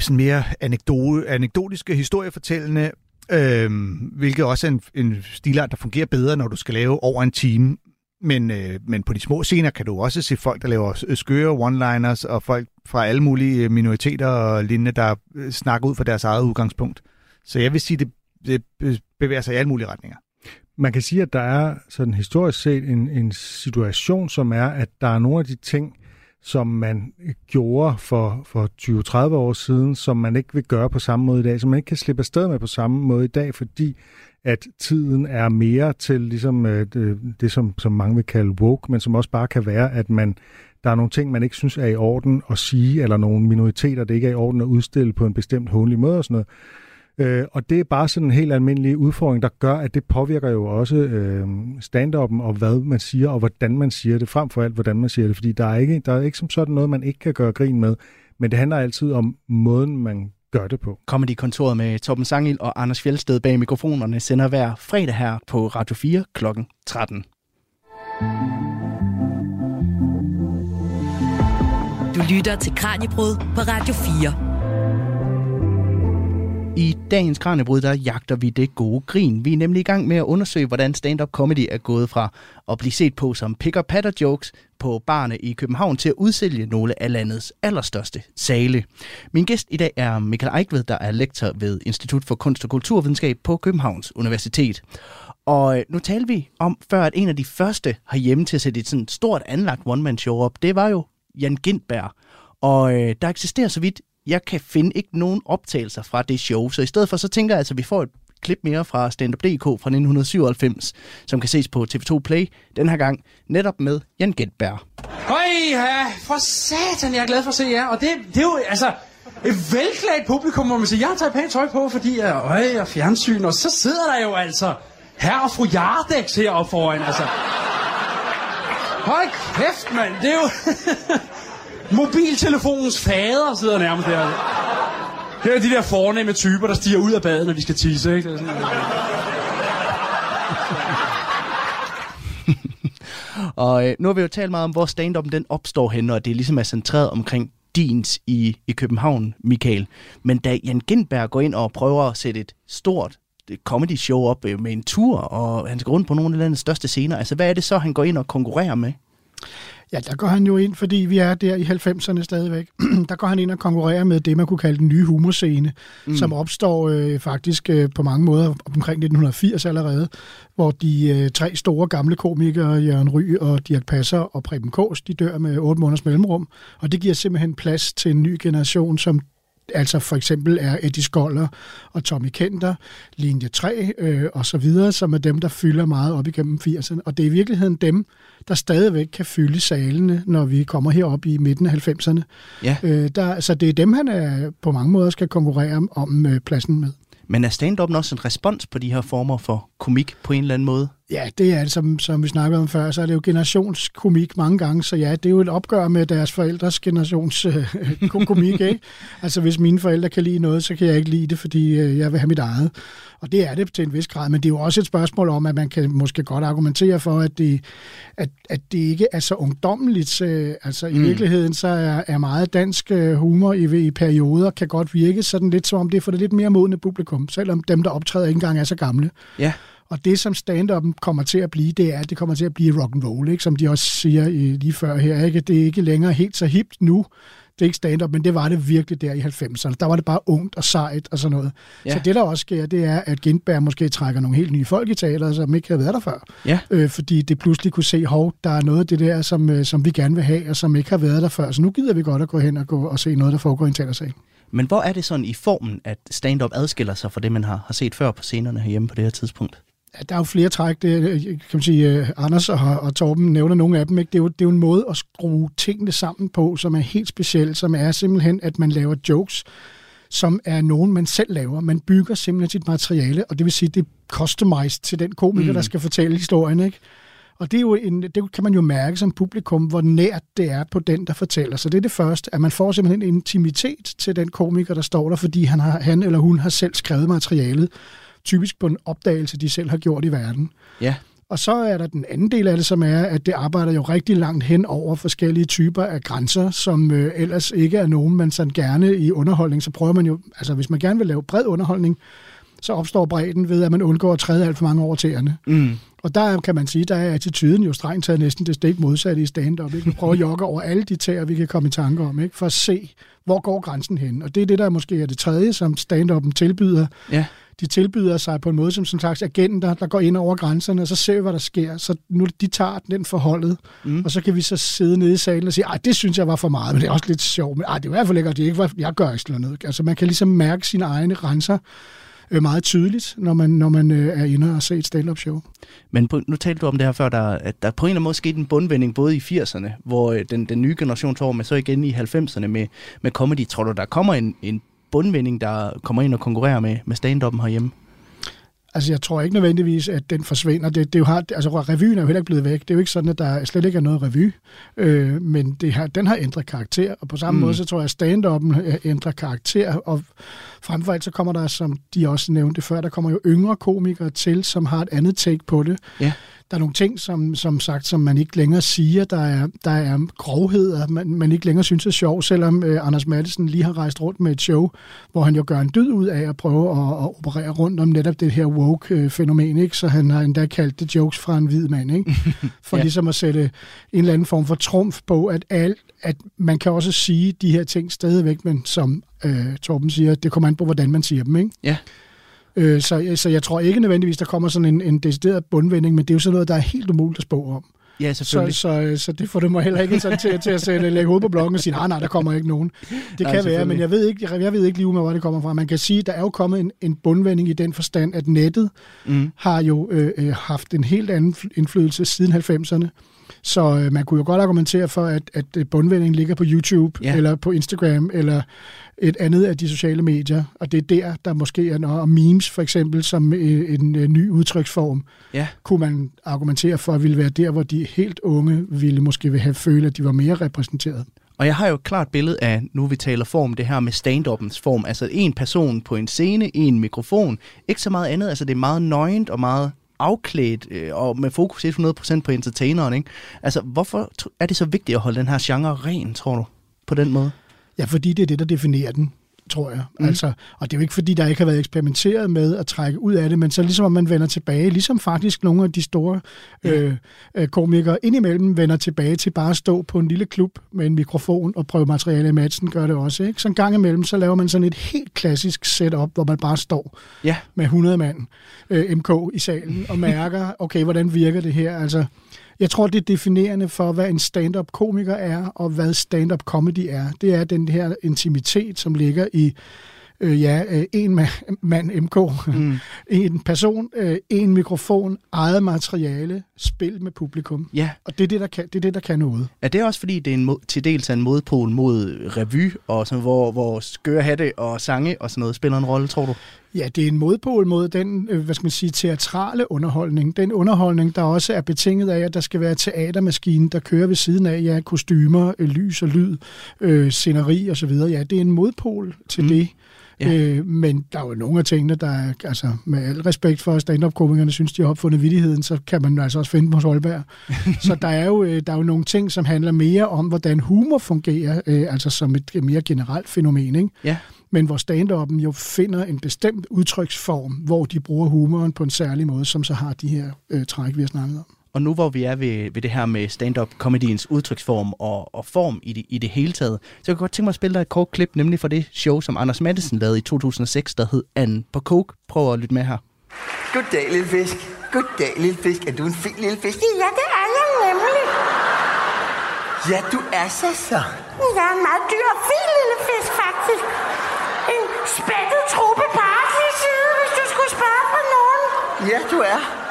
sådan mere anekdote, anekdotiske, historiefortællende, øhm, hvilket også er en, en stilart, der fungerer bedre, når du skal lave over en time. Men, øh, men på de små scener kan du også se folk, der laver skøre one-liners, og folk fra alle mulige øh, minoriteter og lignende, der øh, snakker ud fra deres eget udgangspunkt. Så jeg vil sige, det, det bevæger sig i alle mulige retninger. Man kan sige, at der er sådan historisk set en, en situation, som er, at der er nogle af de ting, som man øh, gjorde for, for 20-30 år siden, som man ikke vil gøre på samme måde i dag, som man ikke kan slippe afsted med på samme måde i dag, fordi at tiden er mere til ligesom øh, det, det som, som mange vil kalde woke, men som også bare kan være, at man der er nogle ting, man ikke synes er i orden at sige, eller nogle minoriteter, det ikke er i orden at udstille på en bestemt håndelig måde og sådan noget. Øh, og det er bare sådan en helt almindelig udfordring, der gør, at det påvirker jo også øh, stand-up'en og hvad man siger, og hvordan man siger det, frem for alt, hvordan man siger det. Fordi der er ikke, der er ikke som sådan noget, man ikke kan gøre grin med, men det handler altid om måden, man gør det på. Comedy-kontoret med Torben Sangil og Anders Fjeldsted bag mikrofonerne sender hver fredag her på Radio 4 kl. 13. Du lytter til Kranjebrud på Radio 4. I dagens Kranjebrud, der jagter vi det gode grin. Vi er nemlig i gang med at undersøge, hvordan stand-up comedy er gået fra at blive set på som pick patter jokes på barne i København til at udsælge nogle af landets allerstørste sale. Min gæst i dag er Michael Eichved, der er lektor ved Institut for Kunst og Kulturvidenskab på Københavns Universitet. Og øh, nu talte vi om før, at en af de første herhjemme til at sætte et sådan stort anlagt one-man-show op, det var jo Jan Gindberg. Og øh, der eksisterer så vidt jeg kan finde ikke nogen optagelser fra det show, så i stedet for så tænker jeg altså, at vi får et klip mere fra Standup.dk fra 1997, som kan ses på TV2 Play, den her gang netop med Jan Gentberg. Hej, ja, for satan, jeg er glad for at se jer, og det, det er jo, altså, et velklædt publikum, må man sige. Jeg tager pænt tøj på, fordi jeg øj, og fjernsyn, og så sidder der jo altså herre og fru Jardex heroppe foran, altså. Hold kæft, mand, det er jo... Mobiltelefonens fader sidder nærmest der. Det er de der fornemme typer, der stiger ud af badet, når de skal tisse, ikke? Det er sådan, og øh, nu har vi jo talt meget om, hvor stand den opstår henne, og det ligesom er centreret omkring dins i, i København, Michael. Men da Jan Gindberg går ind og prøver at sætte et stort øh, comedy show op øh, med en tur, og han skal rundt på nogle af landets største scener, altså hvad er det så, han går ind og konkurrerer med? Ja, der går han jo ind, fordi vi er der i 90'erne stadigvæk. der går han ind og konkurrerer med det, man kunne kalde den nye humorscene, mm. som opstår øh, faktisk øh, på mange måder omkring 1980 allerede, hvor de øh, tre store gamle komikere, Jørgen Ry og Dirk Passer og Preben Kås, de dør med otte måneders mellemrum, og det giver simpelthen plads til en ny generation, som altså for eksempel er Eddie Skoller og Tommy Kenter, linje 3 øh, og så videre, som er dem, der fylder meget op igennem 80'erne. Og det er i virkeligheden dem, der stadigvæk kan fylde salene, når vi kommer herop i midten af 90'erne. Ja. Øh, der, så det er dem, han er, på mange måder skal konkurrere om øh, pladsen med. Men er stand-up også en respons på de her former for komik på en eller anden måde? Ja, det er det, som, som vi snakkede om før, så er det jo generationskomik mange gange, så ja, det er jo et opgør med deres forældres generationskomik, øh, ikke? Altså, hvis mine forældre kan lide noget, så kan jeg ikke lide det, fordi øh, jeg vil have mit eget. Og det er det til en vis grad, men det er jo også et spørgsmål om, at man kan måske godt argumentere for, at det, at, at det ikke er så ungdommeligt. Øh, altså, mm. i virkeligheden, så er, er meget dansk humor i, i perioder, kan godt virke sådan lidt som om det er for det lidt mere modne publikum, selvom dem, der optræder, ikke engang er så gamle. Ja. Og det, som stand-up'en kommer til at blive, det er, at det kommer til at blive rock and roll, ikke? som de også siger lige før her. Ikke? Det er ikke længere helt så hipt nu. Det er ikke stand-up, men det var det virkelig der i 90'erne. Der var det bare ungt og sejt og sådan noget. Ja. Så det, der også sker, det er, at Gindberg måske trækker nogle helt nye folk i teateret, som ikke havde været der før. Ja. Øh, fordi det pludselig kunne se, hov, der er noget af det der, som, øh, som vi gerne vil have, og som ikke har været der før. Så nu gider vi godt at gå hen og, gå og se noget, der foregår i en teatersal. Men hvor er det sådan i formen, at stand-up adskiller sig fra det, man har, har set før på scenerne herhjemme på det her tidspunkt? Ja, der er jo flere træk. Det, øh, kan man sige, uh, Anders og, og Torben nævner nogle af dem. Ikke? Det, er jo, det er jo en måde at skrue tingene sammen på, som er helt speciel, som er simpelthen, at man laver jokes, som er nogen, man selv laver. Man bygger simpelthen sit materiale, og det vil sige, det er customized til den komiker, mm. der skal fortælle historien. Ikke? Og det, er jo en, det kan man jo mærke som publikum, hvor nært det er på den, der fortæller. Så det er det første, at man får simpelthen en intimitet til den komiker, der står der, fordi han, har, han eller hun har selv skrevet materialet typisk på en opdagelse, de selv har gjort i verden. Ja. Og så er der den anden del af det, som er, at det arbejder jo rigtig langt hen over forskellige typer af grænser, som øh, ellers ikke er nogen, man sådan gerne i underholdning, så prøver man jo, altså hvis man gerne vil lave bred underholdning, så opstår bredden ved, at man undgår at træde alt for mange over tæerne. Mm. Og der kan man sige, der er attituden jo strengt taget næsten det stik modsatte i stand-up. Ikke? Vi prøver at jogge over alle de tæer, vi kan komme i tanke om, ikke? for at se, hvor går grænsen hen. Og det er det, der måske er det tredje, som stand-up'en tilbyder. Ja de tilbyder sig på en måde som, som slags agenter, der går ind over grænserne, og så ser vi, hvad der sker. Så nu de tager den forholdet, mm. og så kan vi så sidde nede i salen og sige, ej, det synes jeg var for meget, men det er også lidt sjovt. Men ej, det er i hvert fald ikke, det er ikke, jeg gør ikke noget. Altså, man kan ligesom mærke sine egne grænser, øh, meget tydeligt, når man, når man øh, er inde og ser et stand-up show. Men på, nu talte du om det her før, der, at der på en eller anden måde skete en bundvending både i 80'erne, hvor øh, den, den nye generation tog, men så igen i 90'erne med, med comedy. Tror du, der kommer en, en bundvending, der kommer ind og konkurrerer med, med stand-up'en herhjemme? Altså, jeg tror ikke nødvendigvis, at den forsvinder. Det, det jo har, altså, revyen er jo heller ikke blevet væk. Det er jo ikke sådan, at der slet ikke er noget revy. Øh, men det har, den har ændret karakter, og på samme mm. måde, så tror jeg, at stand-up'en ændrer karakter. Og frem for alt, så kommer der, som de også nævnte før, der kommer jo yngre komikere til, som har et andet take på det. Ja der er nogle ting, som, som sagt, som man ikke længere siger. Der er, der er grovheder, man, man ikke længere synes er sjov, selvom øh, Anders Madsen lige har rejst rundt med et show, hvor han jo gør en dyd ud af at prøve at, at operere rundt om netop det her woke-fænomen. Ikke? Så han har endda kaldt det jokes fra en hvid mand. Ikke? For ja. ligesom at sætte en eller anden form for trumf på, at, alt, at man kan også sige de her ting stadigvæk, men som øh, Torben siger, det kommer an på, hvordan man siger dem. Ikke? Ja. Øh, så, så jeg tror ikke nødvendigvis, der kommer sådan en, en decideret bundvending, men det er jo sådan noget, der er helt umuligt at spå om. Ja, Så, selvfølgelig. så, så det får det mig heller ikke sådan til, til at sætte, lægge hovedet på blokken og sige, nej, nej, der kommer ikke nogen. Det Nej, kan være, men jeg ved ikke, jeg, jeg ved ikke lige, hvor det kommer fra. Man kan sige, at der er jo kommet en, en bundvending i den forstand, at nettet Mm. har jo øh, øh, haft en helt anden fl- indflydelse siden 90'erne. Så øh, man kunne jo godt argumentere for, at, at øh, bundvendingen ligger på YouTube, Ja. eller på Instagram, eller et andet af de sociale medier. Og det er der, der måske er noget. Og memes for eksempel, som øh, en øh, ny udtryksform, Ja. kunne man argumentere for, at ville være der, hvor de helt unge ville måske have føle, at de var mere repræsenteret. Og jeg har jo et klart billede af, nu vi taler form, det her med stand-uppens form. Altså en person på en scene, en mikrofon. Ikke så meget andet. Altså det er meget nøgent og meget afklædt, øh, og med fokus 100% på entertaineren. Ikke? Altså hvorfor er det så vigtigt at holde den her genre ren, tror du, på den måde? Ja, fordi det er det, der definerer den, tror jeg. Mm. Altså, og det er jo ikke, fordi der ikke har været eksperimenteret med at trække ud af det, men så ligesom om man vender tilbage, ligesom faktisk nogle af de store øh, øh, komikere indimellem vender tilbage til bare at stå på en lille klub med en mikrofon og prøve materiale i matchen, gør det også. Ikke? Så en gang imellem, så laver man sådan et helt klassisk setup, hvor man bare står Ja. med 100 mand øh, MK i salen og mærker, okay, hvordan virker det her? Altså, jeg tror, det er definerende for, hvad en stand-up komiker er, og hvad stand-up comedy er. Det er den her intimitet, som ligger i øh, ja, øh, en ma- mand MK, mm. en person, øh, en mikrofon, eget materiale, spil med publikum. Ja. Og det er det, der kan, det er det, der kan noget. Er det også fordi, det er en mod, til dels en modpol mod revy, og sådan, hvor, hvor skøre hatte og sange og sådan noget spiller en rolle, tror du? Ja, det er en modpol mod den, øh, hvad skal man sige, teatrale underholdning. Den underholdning, der også er betinget af, at der skal være teatermaskine, der kører ved siden af, ja, kostymer, øh, lys og lyd, øh, sceneri og så videre. Ja, det er en modpol til mm. det. Ja. Øh, men der er jo nogle af tingene, der er, altså med al respekt for, at stand-up-komikerne synes, de har opfundet vittigheden, så kan man altså også finde dem hos Holberg. så der er, jo, øh, der er jo nogle ting, som handler mere om, hvordan humor fungerer, øh, altså som et mere generelt fænomen, ikke? Ja. men hvor stand-up'en jo finder en bestemt udtryksform, hvor de bruger humoren på en særlig måde, som så har de her øh, træk, vi har snakket om. Og nu hvor vi er ved, ved det her med stand-up comediens udtryksform og, og form i det, i det hele taget, så jeg kunne godt tænke mig at spille dig et kort klip, nemlig fra det show, som Anders Madsen lavede i 2006, der hed Anne på Coke. Prøv at lytte med her. Goddag, lille fisk. Goddag, lille fisk. Er du en fin lille fisk? Ja, det er jeg nemlig. Ja, du er så så. Jeg er en meget dyr og fin lille fisk, faktisk. En spættet truppe side, hvis du skulle spørge på nogen. Ja, du er.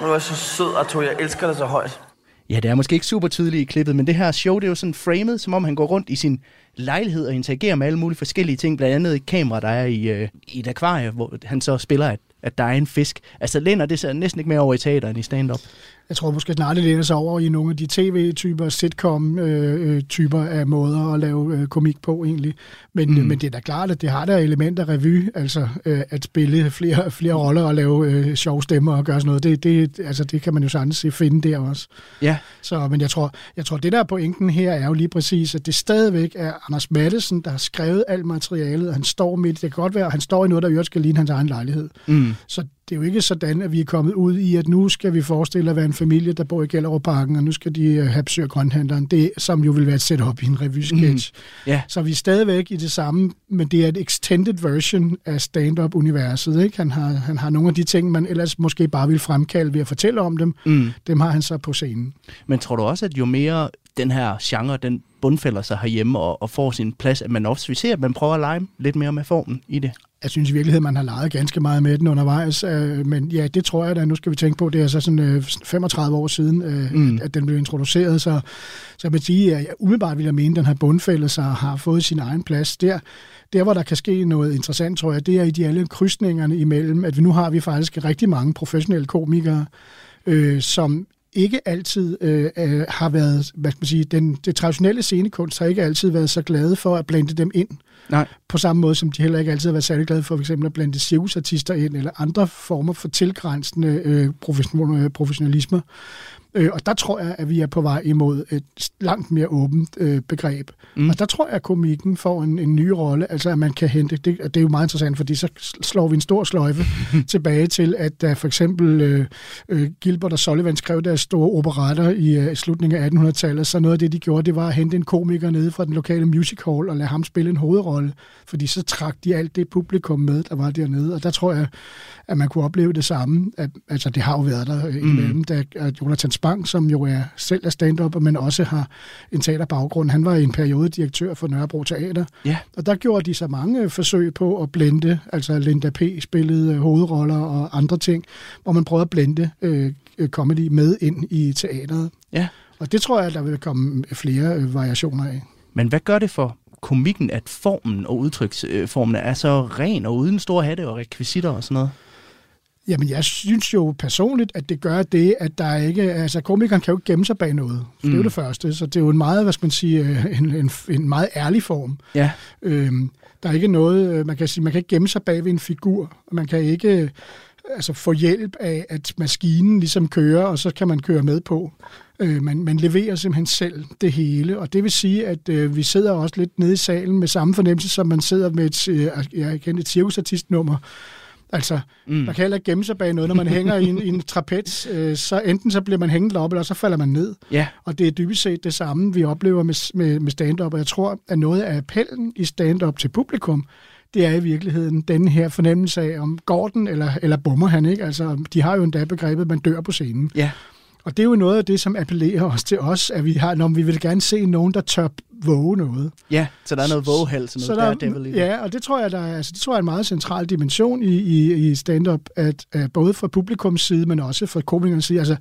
Du er så sød, Arthur. Jeg elsker dig så højt. Ja, det er måske ikke super tydeligt i klippet, men det her show, det er jo sådan framet, som om han går rundt i sin lejlighed og interagerer med alle mulige forskellige ting, blandt andet et kamera, der er i, øh, i et akvarie, hvor han så spiller, at, at der er en fisk. Altså lænder det så næsten ikke mere over i teater end i stand-up. Jeg tror måske snart, det læner sig over i nogle af de tv-typer, sitcom-typer af måder at lave øh, komik på egentlig. Men, mm. men det er da klart, at det har der elementer af revy, altså øh, at spille flere, flere roller og lave øh, sjove stemmer og gøre sådan noget. Det, det, altså, det kan man jo sagtens se finde der også. Ja. Så, men jeg tror, jeg tror, det der er pointen her er jo lige præcis, at det stadigvæk er Anders Mattesen, der har skrevet alt materialet. Han står midt, det kan godt være, at han står i noget, der i øvrigt skal ligne hans egen lejlighed. Mm. Så det er jo ikke sådan, at vi er kommet ud i, at nu skal vi forestille at være en familie, der bor i Gellerup-parken, og nu skal de øh, have besøg af grønthandleren. Det, som jo vil være et setup i en revy-sketch. Mm. Ja. Så vi er stadigvæk i det samme, men det er et extended version af stand-up-universet. Ikke? Han, har, han har nogle af de ting, man ellers måske bare vil fremkalde ved at fortælle om dem. Mm. Dem har han så på scenen. Men tror du også, at jo mere den her genre, den bundfælder sig herhjemme og, og får sin plads, at man også vi ser, at man prøver at lege lidt mere med formen i det? Jeg synes i virkeligheden, man har leget ganske meget med den undervejs, øh, men ja, det tror jeg da. Nu skal vi tænke på, det er så sådan øh, 35 år siden, øh, Mm. mm. at den blev introduceret, så, så jeg vil sige, at jeg umiddelbart vil jeg mene, at den her bundfælde sig har fået sin egen plads. Der, der, hvor der kan ske noget interessant, tror jeg, det er i de alle krydsningerne imellem, at vi nu har vi faktisk rigtig mange professionelle komikere, øh, som ikke altid øh, øh, har været, hvad skal man sige, den, det traditionelle scenekunst har ikke altid været så glade for at blande dem ind. Nej. På samme måde som de heller ikke altid har været særlig glade for for eksempel at blande cirkusartister ind, eller andre former for tilgrænsende øh, professionalisme. professionalisme. Øh, og der tror jeg, at vi er på vej imod et langt mere åbent øh, begreb. Mm. Og der tror jeg, at komikken får en, en ny rolle, altså at man kan hente, det, det er jo meget interessant, fordi så slår vi en stor sløjfe tilbage til, at da for eksempel øh, øh, Gilbert og Sullivan skrev deres store operatter i øh, slutningen af 1800-tallet, så noget af det, de gjorde, det var at hente en komiker nede fra den lokale music hall og lade ham spille en hovedrolle, fordi så trak de alt det publikum med, der var dernede, og der tror jeg, at man kunne opleve det samme. At, altså, det har jo været der mm. imellem, da at Spang, som jo er selv er stand-up, men også har en teaterbaggrund, han var i en periode direktør for Nørrebro Teater. Ja. Og der gjorde de så mange forsøg på at blende, altså Linda P. spillede øh, hovedroller og andre ting, hvor man prøvede at blende øh, comedy med ind i teateret. Ja. Og det tror jeg, der vil komme flere øh, variationer af. Men hvad gør det for komikken, at formen og udtryksformen er så ren og uden store hatte og rekvisitter og sådan noget? Jamen, jeg synes jo personligt, at det gør det, at der ikke... Altså, komikeren kan jo ikke gemme sig bag noget. Mm. Det er jo Mm. det første. Så det er jo en meget, hvad skal man sige, øh, en, en, en meget ærlig form. Ja. Øhm, der er ikke noget... øh, Man kan sige, man kan ikke gemme sig bag ved en figur. Man kan ikke øh, altså, få hjælp af, at maskinen ligesom kører, og så kan man køre med på. Øh, man, man leverer simpelthen selv det hele, og det vil sige, at øh, vi sidder også lidt nede i salen med samme fornemmelse, som man sidder med et, øh, jeg et cirkusartistnummer. Altså, mm. man kan heller ikke gemme sig bag noget, når man hænger i en, i en trapez. Øh, så enten så bliver man hængt op, eller så falder man ned. Ja. Og det er dybest set det samme, vi oplever med, med, med stand-up, og jeg tror, at noget af appellen i stand-up til publikum, det er i virkeligheden den her fornemmelse af, om går den, eller, eller bummer han, ikke? Altså, de har jo endda begrebet, man dør på scenen. Ja. Og det er jo noget af det, som appellerer os til os, at vi har, når vi vil gerne se nogen, der tør våge noget. Ja, så der er noget vågehals og Så noget der, det. ja, og det tror jeg, der er, altså, det tror jeg er en meget central dimension i, i, i stand-up, at, at både fra publikums side, men også fra komikernes side. Altså,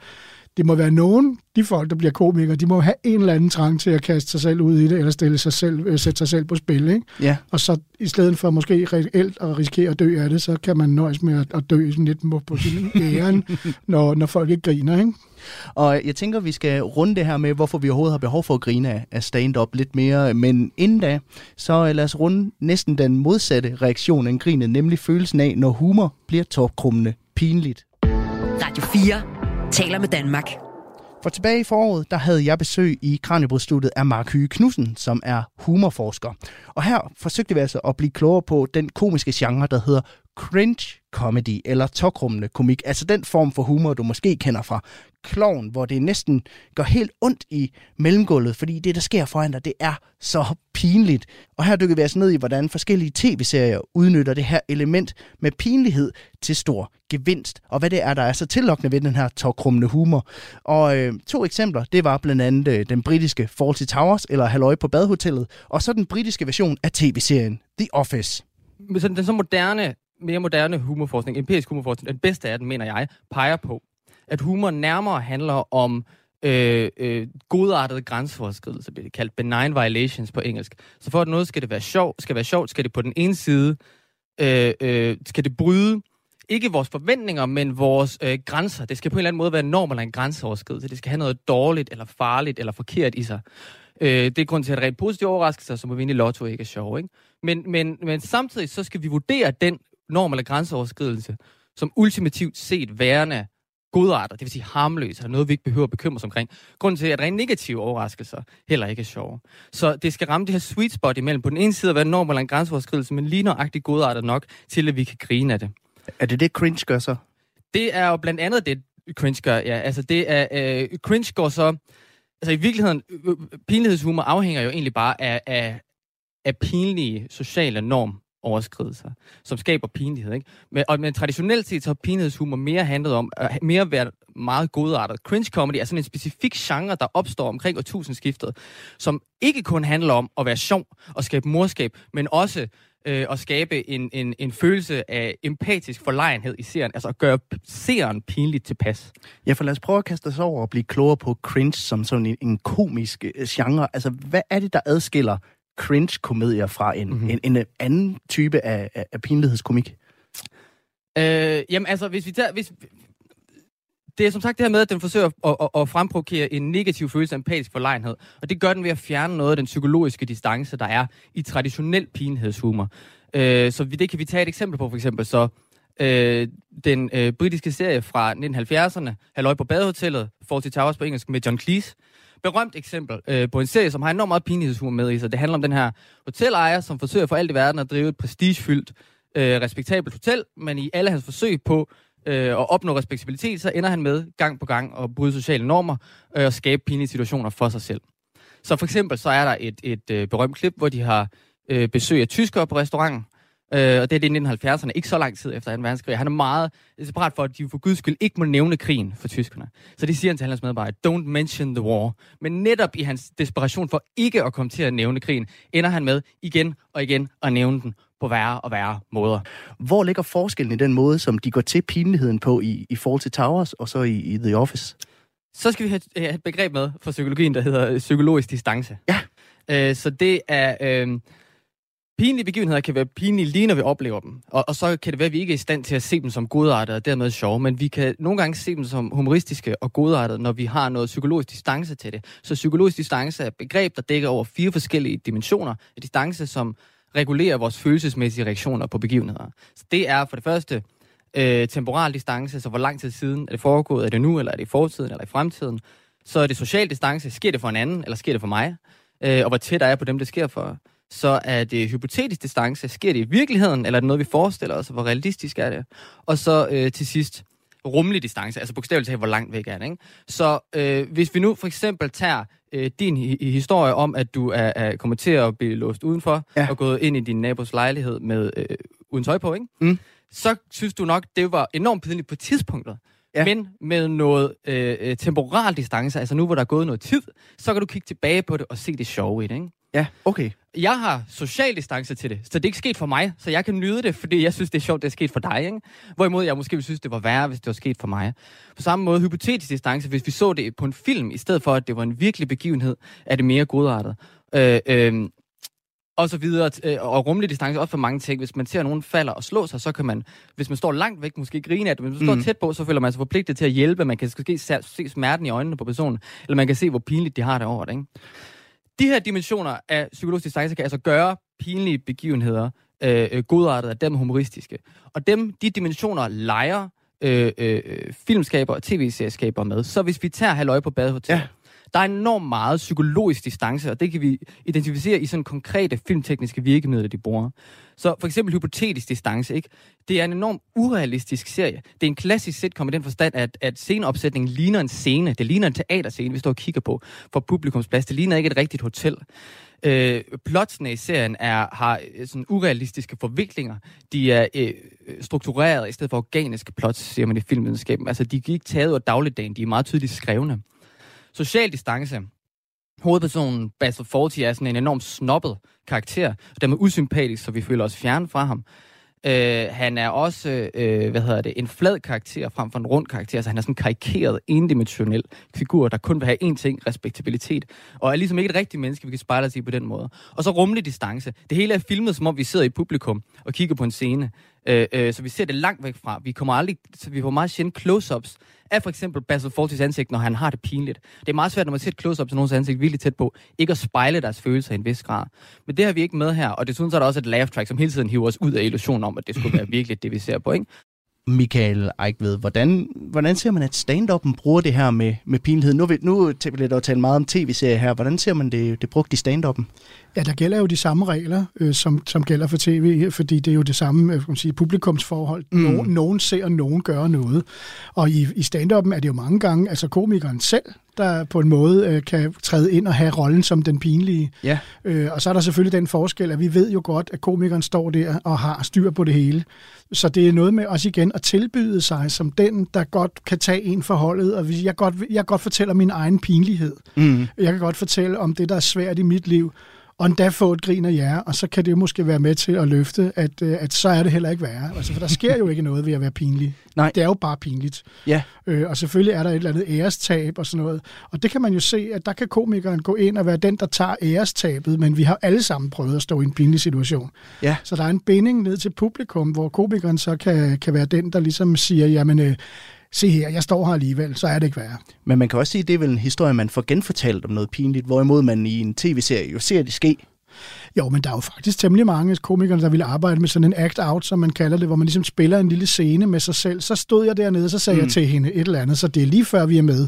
det må være nogen, de folk, der bliver komikere, de må have en eller anden trang til at kaste sig selv ud i det, eller stille sig selv, øh, sætte sig selv på spil, ikke? Ja. Og så i stedet for måske reelt at risikere at dø af det, så kan man nøjes med at, at dø sådan lidt på, på sin æren, når, når folk ikke griner, ikke? Og jeg tænker, vi skal runde det her med, hvorfor vi overhovedet har behov for at grine af- stand-up lidt mere. Men inden da, så øh, lad os runde næsten den modsatte reaktion end grinet, nemlig følelsen af, når humor bliver tårkrummende pinligt. Radio 4 taler med Danmark. For tilbage i foråret, der havde jeg besøg i Kranjebrudstudiet af Mark Hyge Knudsen, som er humorforsker. Og her forsøgte vi altså at blive klogere på den komiske genre, der hedder cringe comedy, eller tokrummende komik. Altså den form for humor, du måske kender fra klovn, hvor det næsten går helt ondt i mellemgulvet, fordi det, der sker foran dig, det er så pinligt. Og her dykker vi altså ned i, hvordan forskellige tv-serier udnytter det her element med pinlighed til stor gevinst, og hvad det er, der er så tillokkende ved den her tokrummende humor. Og øh, to eksempler, det var blandt andet øh, den britiske Fawlty Towers, eller Halløj på Badehotellet, og så den britiske version af tv-serien The Office. Men sådan, den så moderne, mere moderne humorforskning, empirisk humorforskning, den bedste af den, mener jeg, peger på, at humor nærmere handler om øh, øh, godartede grænseoverskridelser, bliver det kaldt benign violations på engelsk. Så for at noget skal det være sjovt, skal være sjovt, skal det på den ene side, øh, øh, skal det bryde ikke vores forventninger, men vores øh, grænser. Det skal på en eller anden måde være en norm eller en grænseoverskridelse. Det skal have noget dårligt, eller farligt, eller forkert i sig. Øh, det er grund til, at rent positive overraskelser, som at vinde i lotto, ikke er sjov. Ikke? Men, men, men samtidig så skal vi vurdere den norm eller grænseoverskridelse, som ultimativt set værende godarter, det vil sige harmløse, og noget, vi ikke behøver at bekymre os omkring. Grunden til, at rent negative overraskelser heller ikke er sjove. Så det skal ramme det her sweet spot imellem. På den ene side at være en norm eller en grænseoverskridelse, men lige nøjagtigt godartet nok, til at vi kan grine af det. Er det det, cringe gør så? Det er jo blandt andet det, cringe gør, ja. Altså det er, øh, cringe går så... Altså i virkeligheden, øh, øh, pinlighedshumor afhænger jo egentlig bare af, af, af pinlige sociale norm overskridelser, som skaber pinlighed. Ikke? Men, og, men traditionelt set så har pinlighedshumor mere handlet om, øh, at mere være meget godartet. Cringe comedy er sådan en specifik genre, der opstår omkring årtusindskiftet, som ikke kun handler om at være sjov og skabe morskab, men også øh, at skabe en, en, en følelse af empatisk forlegenhed i serien, altså at gøre seeren pinligt tilpas. Ja, for lad os prøve at kaste os over og blive klogere på cringe som sådan en, en komisk øh, genre. Altså, hvad er det, der adskiller cringe-komedier fra en, mm-hmm. en, en anden type af, af, af pinlighedskomik? Øh, jamen altså, hvis vi tager... Hvis, det er som sagt det her med, at den forsøger at, at, at fremprovokere en negativ følelse af empatisk forlegenhed. Og det gør den ved at fjerne noget af den psykologiske distance, der er i traditionel pinhedshumor. Øh, så vi, det kan vi tage et eksempel på, for eksempel så øh, den øh, britiske serie fra 1970'erne, Halløj på badehotellet, Fawlty Towers på engelsk, med John Cleese. Berømt eksempel øh, på en serie, som har enormt meget pinlighedshumor med i sig. Det handler om den her hotelejer, som forsøger for alt i verden at drive et prestigefyldt, øh, respektabelt hotel, men i alle hans forsøg på øh, at opnå respektabilitet, så ender han med gang på gang at bryde sociale normer øh, og skabe pinlige situationer for sig selv. Så for eksempel så er der et, et øh, berømt klip, hvor de har øh, besøg af tyskere på restauranten, Øh, og det er det i 1970'erne, ikke så lang tid efter 2. verdenskrig. Han er meget desperat for, at de for guds skyld ikke må nævne krigen for tyskerne. Så det siger han til hans medarbejdere, don't mention the war. Men netop i hans desperation for ikke at komme til at nævne krigen, ender han med igen og igen at nævne den på værre og værre måder. Hvor ligger forskellen i den måde, som de går til pinligheden på i, i forhold til Towers og så i, i The Office? Så skal vi have, have et begreb med for psykologien, der hedder psykologisk distance. Ja. Øh, så det er... Øh, Pinlige begivenheder kan være pinlige lige når vi oplever dem. Og, og så kan det være, at vi ikke er i stand til at se dem som godartede og dermed sjove, men vi kan nogle gange se dem som humoristiske og godartede, når vi har noget psykologisk distance til det. Så psykologisk distance er et begreb, der dækker over fire forskellige dimensioner. En distance, som regulerer vores følelsesmæssige reaktioner på begivenheder. Så det er for det første øh, temporal distance, så hvor lang tid siden er det foregået, er det nu, eller er det i fortiden, eller i fremtiden. Så er det social distance, sker det for en anden, eller sker det for mig? Øh, og hvor tæt er jeg på dem, det sker for så er det hypotetisk distance. Sker det i virkeligheden, eller er det noget, vi forestiller os? Hvor realistisk er det? Og så øh, til sidst, rummelig distance, altså bogstaveligt talt, hvor langt væk er det. Ikke? Så øh, hvis vi nu for eksempel tager øh, din hi- historie om, at du er, er kommet til at blive låst udenfor, ja. og gået ind i din nabos lejlighed med øh, uden tøj på, ikke? Mm. så synes du nok, det var enormt pinligt på tidspunktet. Ja. Men med noget øh, øh, temporal distance, altså nu hvor der er gået noget tid, så kan du kigge tilbage på det og se det sjove i det. Ikke? Ja, okay. Jeg har social distance til det, så det er ikke sket for mig, så jeg kan nyde det, fordi jeg synes, det er sjovt, det er sket for dig. Ikke? Hvorimod jeg måske ville synes, det var værre, hvis det var sket for mig. På samme måde, hypotetisk distance, hvis vi så det på en film, i stedet for, at det var en virkelig begivenhed, er det mere godartet. Øh, øh, og så videre, øh, og rummelig distance også for mange ting. Hvis man ser nogen falder og slå sig, så kan man, hvis man står langt væk, måske grine af det, men hvis man Mm. står tæt på, så føler man sig forpligtet til at hjælpe. Man kan måske se, se smerten i øjnene på personen, eller man kan se, hvor pinligt de har det over det. Ikke? De her dimensioner af psykologisk distance kan altså gøre pinlige begivenheder øh, øh godartet af dem humoristiske. Og dem, de dimensioner leger øh, øh, øh filmskaber og tv-serieskaber med. Så hvis vi tager Halløj på Badehotel, ja der er enormt meget psykologisk distance, og det kan vi identificere i sådan konkrete filmtekniske virkemidler, de bruger. Så for eksempel hypotetisk distance, ikke? Det er en enorm urealistisk serie. Det er en klassisk sitcom i den forstand, at, at sceneopsætningen ligner en scene. Det ligner en teaterscene, vi står og kigger på for publikumsplads. Det ligner ikke et rigtigt hotel. Øh, plotsene i serien er, har øh, sådan urealistiske forviklinger. De er øh, struktureret i stedet for organiske plots, siger man i filmvidenskaben. Altså, de er ikke taget af dagligdagen. De er meget tydeligt skrevne. Social distance. Hovedpersonen Basil Fawlty er sådan en enormt snobbet karakter, og dermed usympatisk, så vi føler os fjerne fra ham. Øh, han er også, øh, hvad hedder det, en flad karakter frem for en rund karakter, så han er sådan en karikeret, endimensionel figur, der kun vil have én ting, respektabilitet, og er ligesom ikke et rigtigt menneske, vi kan spejle os i på den måde. Og så rummelig distance. Det hele er filmet, som om vi sidder i publikum og kigger på en scene, øh, øh, så vi ser det langt væk fra. Vi kommer aldrig, så vi får meget sjældent close-ups af for eksempel Basil Fawltys ansigt, når han har det pinligt. Det er meget svært, når man ser et close-up til nogens ansigt virkelig tæt på, ikke at spejle deres følelser i en vis grad. Men det har vi ikke med her, og desuden så er der også et laugh track, som hele tiden hiver os ud af illusionen om, at det skulle være virkelig det, vi ser på, ikke? Michael Eichved, hvordan, hvordan ser man, at stand-up'en bruger det her med, med pinlighed? Nu, er vi- nu bliver der talt meget om tv-serier her. Hvordan ser man det, det brugt i stand-up'en? Ja, der gælder jo de samme regler, øh, som, som gælder for tv, fordi det er jo det samme øh, kan man sige, publikumsforhold. Mm. Nogen, nogen ser, og nogen gør noget. Og i, i stand-up'en er det jo mange gange, altså komikeren selv, der på en måde øh, kan træde ind og have rollen som den pinlige. Ja. Øh, og så er der selvfølgelig den forskel, at vi ved jo godt, at komikeren står der og har styr på det hele. Så det er noget med også igen at tilbyde sig som den, der godt kan tage en forholdet, og jeg godt, jeg godt fortæller min egen pinlighed. Mm. Jeg kan godt fortælle om det, der er svært i mit liv, og endda få et grin af jer, og så kan det jo måske være med til at løfte, at, øh, at så er det heller ikke værre. Altså, for der sker jo ikke noget ved at være pinlig. Nej. Det er jo bare pinligt. Ja. Øh, og selvfølgelig er der et eller andet ærestab og sådan noget. Og det kan man jo se, at der kan komikeren gå ind og være den, der tager ærestabet, men vi har alle sammen prøvet at stå i en pinlig situation. Ja. Så der er en binding ned til publikum, hvor komikeren så kan, kan være den, der ligesom siger, jamen, øh, se her, jeg står her alligevel, så er det ikke værre. Men man kan også sige, at det er vel en historie, man får genfortalt om noget pinligt, hvorimod man i en tv-serie jo ser det ske. Jo, men der er jo faktisk temmelig mange komikere, der ville arbejde med sådan en act-out, som man kalder det, hvor man ligesom spiller en lille scene med sig selv. Så stod jeg dernede, så sagde mm. jeg til hende et eller andet, så det er lige før vi er med,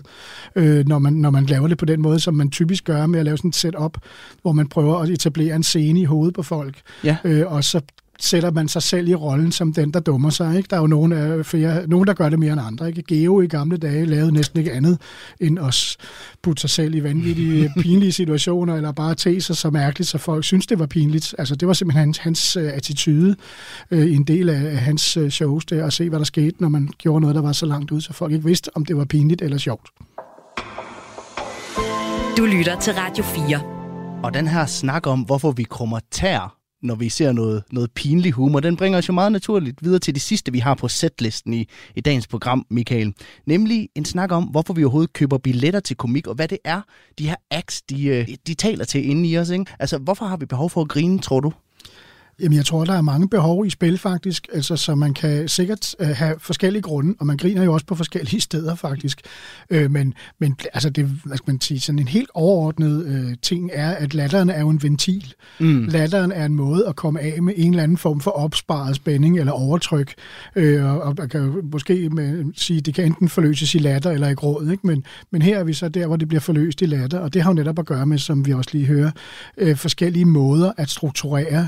øh, når, man, når man laver det på den måde, som man typisk gør med at lave sådan et setup, hvor man prøver at etablere en scene i hovedet på folk. Ja. Øh, og så sætter man sig selv i rollen som den, der dummer sig. Ikke? Der er jo nogen, af flere, nogen, der gør det mere end andre. Ikke? Geo i gamle dage lavede næsten ikke andet end at putte sig selv i vanvittige, pinlige situationer, eller bare te sig så mærkeligt, så folk synes, det var pinligt. Altså, det var simpelthen hans, hans uh, attitude i en del af hans uh, shows, der, at se, hvad der skete, når man gjorde noget, der var så langt ud, så folk ikke vidste, om det var pinligt eller sjovt. Du lytter til Radio 4. Og den her snak om, hvorfor vi krummer tær, når vi ser noget, noget pinlig humor, den bringer os jo meget naturligt videre til det sidste, vi har på setlisten i, i dagens program, Michael. Nemlig en snak om, hvorfor vi overhovedet køber billetter til komik, og hvad det er, de her acts, de, øh, de taler til inde i os. Ikke? Altså, hvorfor har vi behov for at grine, tror du? Jamen, jeg tror, der er mange behov i spil faktisk, altså, så man kan sikkert uh, have forskellige grunde, og man griner jo også på forskellige steder faktisk. Uh, men, men altså, det, hvad skal man sige, sådan en helt overordnet uh, ting er, at latteren er jo en ventil. Mm. Latteren er en måde at komme af med en eller anden form for opsparet spænding eller overtryk, uh, og, og man kan måske med, sige, det kan enten forløses i latter eller i gråd, ikke? Men, men her er vi så der, hvor det bliver forløst i latter, og det har jo netop at gøre med, som vi også lige hører, uh, forskellige måder at strukturere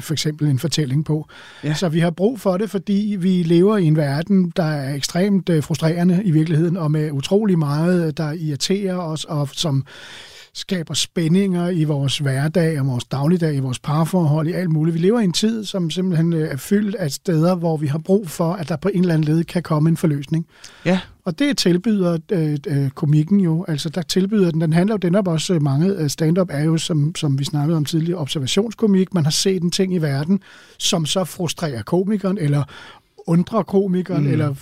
for eksempel en fortælling på. Ja. Så vi har brug for det, fordi vi lever i en verden, der er ekstremt øh, frustrerende i virkeligheden, og med utrolig meget, der irriterer os, og som skaber spændinger i vores hverdag og vores dagligdag, i vores parforhold, i alt muligt. Vi lever i en tid, som simpelthen øh, er fyldt af steder, hvor vi har brug for, at der på en eller anden led kan komme en forløsning. Ja. Og det tilbyder øh, øh, komikken jo. Altså, der tilbyder den. Den handler jo den op også øh, mange. Stand-up er jo, som, som vi snakkede om tidligere, observationskomik. Man har set en ting i verden, som så frustrerer komikeren, eller undrer komikeren, mm. eller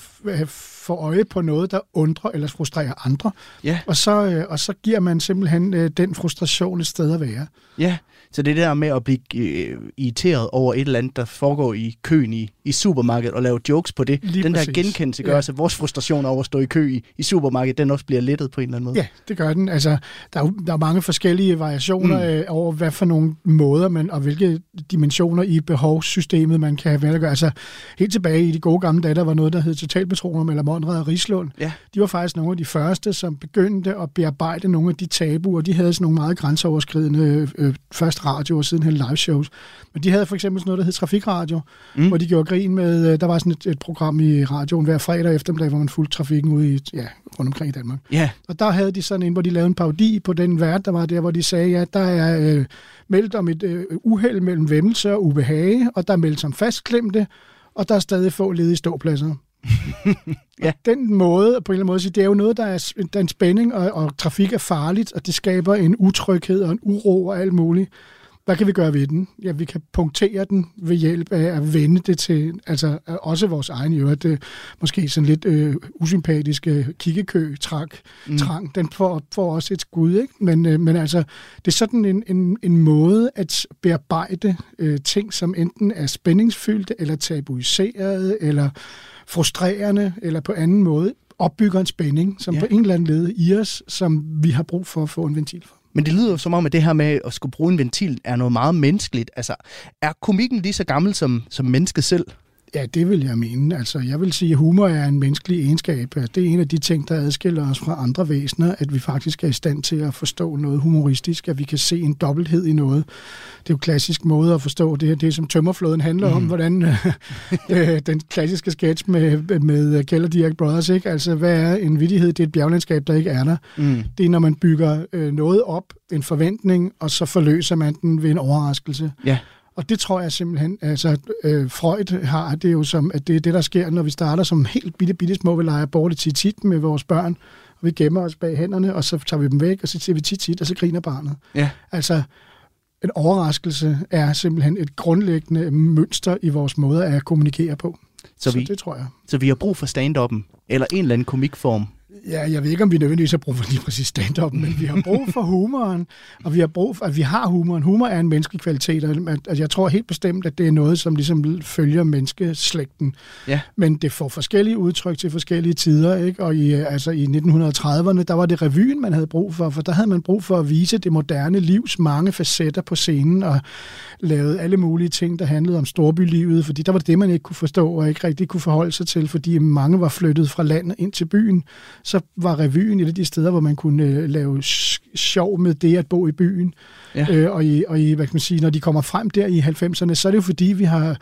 får øje på noget, der undrer eller frustrerer andre. Ja. Og, så, øh, og så giver man simpelthen øh, den frustration et sted at være. Ja, så det der med at blive øh, irriteret over et eller andet, der foregår i køen i, i supermarkedet, og lave jokes på det, Lige den præcis. der genkendelse gør, ja. at vores frustration over at stå i kø i, i supermarkedet, den også bliver lettet på en eller anden måde. Ja, det gør den. Altså, der er, der er mange forskellige variationer mm. øh, over, hvad for nogle måder man, og hvilke dimensioner i behovssystemet man kan vælge. Altså, helt tilbage i de gode gamle dage, der var noget, der hed Totalpatroner eller Monrad og Rislund. Ja. De var faktisk nogle af de første, som begyndte at bearbejde nogle af de tabuer. De havde sådan nogle meget grænseoverskridende, øh, først radio og sidenhen live shows. Men de havde for eksempel sådan noget, der hed Trafikradio, mm. hvor de gjorde grin med, øh, der var sådan et, et program i radioen hver fredag eftermiddag, hvor man fulgte trafikken ud i, ja, rundt omkring i Danmark. Ja. Og der havde de sådan en, hvor de lavede en parodi på den vært, der var der, hvor de sagde, ja, der er øh, meldt om et øh, uheld mellem vemmelse og ubehage, og der er meldt som fastklemte, og der er stadig få ledige ståpladser. ja. Den måde, på en eller anden måde, sige, det er jo noget, der er, der er en spænding, og, og trafik er farligt, og det skaber en utryghed og en uro og alt muligt. Hvad kan vi gøre ved den? Ja, vi kan punktere den ved hjælp af at vende det til, altså også vores egen i øvrigt, øh, måske sådan lidt øh, usympatiske kikkekø, trak, mm. trang, den får, får også et skud, ikke? Men, øh, men altså, det er sådan en, en, en måde at bearbejde øh, ting, som enten er spændingsfyldte, eller tabuiserede, eller frustrerende, eller på anden måde opbygger en spænding, som ja. på en eller anden led i os, som vi har brug for at få en ventil for. Men det lyder jo som om, at det her med at skulle bruge en ventil er noget meget menneskeligt. Altså, er komikken lige så gammel som, som mennesket selv? Ja, det vil jeg mene. Altså, jeg vil sige, at humor er en menneskelig egenskab. Det er en af de ting, der adskiller os fra andre væsener, at vi faktisk er i stand til at forstå noget humoristisk, at vi kan se en dobbelthed i noget. Det er jo klassisk måde at forstå det. Det, som Tømmerflåden handler mm. om, hvordan øh, den klassiske sketch med, med Kjell og Dirk Brothers, ikke? Altså, hvad er en vidighed? Det er et bjerglandskab, der ikke er der. Mm. Det er, når man bygger øh, noget op, en forventning, og så forløser man den ved en overraskelse. Ja. Og det tror jeg simpelthen, altså øh, Freud har det jo som, at det er det, der sker, når vi starter som helt bitte, bitte små, vi leger bort i tit med vores børn, og vi gemmer os bag hænderne, og så tager vi dem væk, og så siger vi tit tit, og så griner barnet. Ja. Altså, en overraskelse er simpelthen et grundlæggende mønster i vores måde at kommunikere på. Så, Så vi, det tror jeg. så vi har brug for stand-up'en, eller en eller anden komikform, Ja, jeg ved ikke, om vi nødvendigvis har brug for lige præcis stand-up, men vi har brug for humoren, og vi har brug for, at vi har humoren. Humor er en menneskelig kvalitet, og at, at jeg tror helt bestemt, at det er noget, som ligesom følger menneskeslægten. Ja. Men det får forskellige udtryk til forskellige tider, ikke? Og i, altså, i 1930'erne, der var det revyen, man havde brug for, for der havde man brug for at vise det moderne livs mange facetter på scenen, og lavet alle mulige ting, der handlede om storbylivet, fordi der var det, man ikke kunne forstå, og ikke rigtig kunne forholde sig til, fordi mange var flyttet fra landet ind til byen. Så var revyen et af de steder, hvor man kunne øh, lave sjov med det at bo i byen. Ja. Øh, og, i, og i, hvad kan man sige, når de kommer frem der i 90'erne, så er det jo fordi, vi har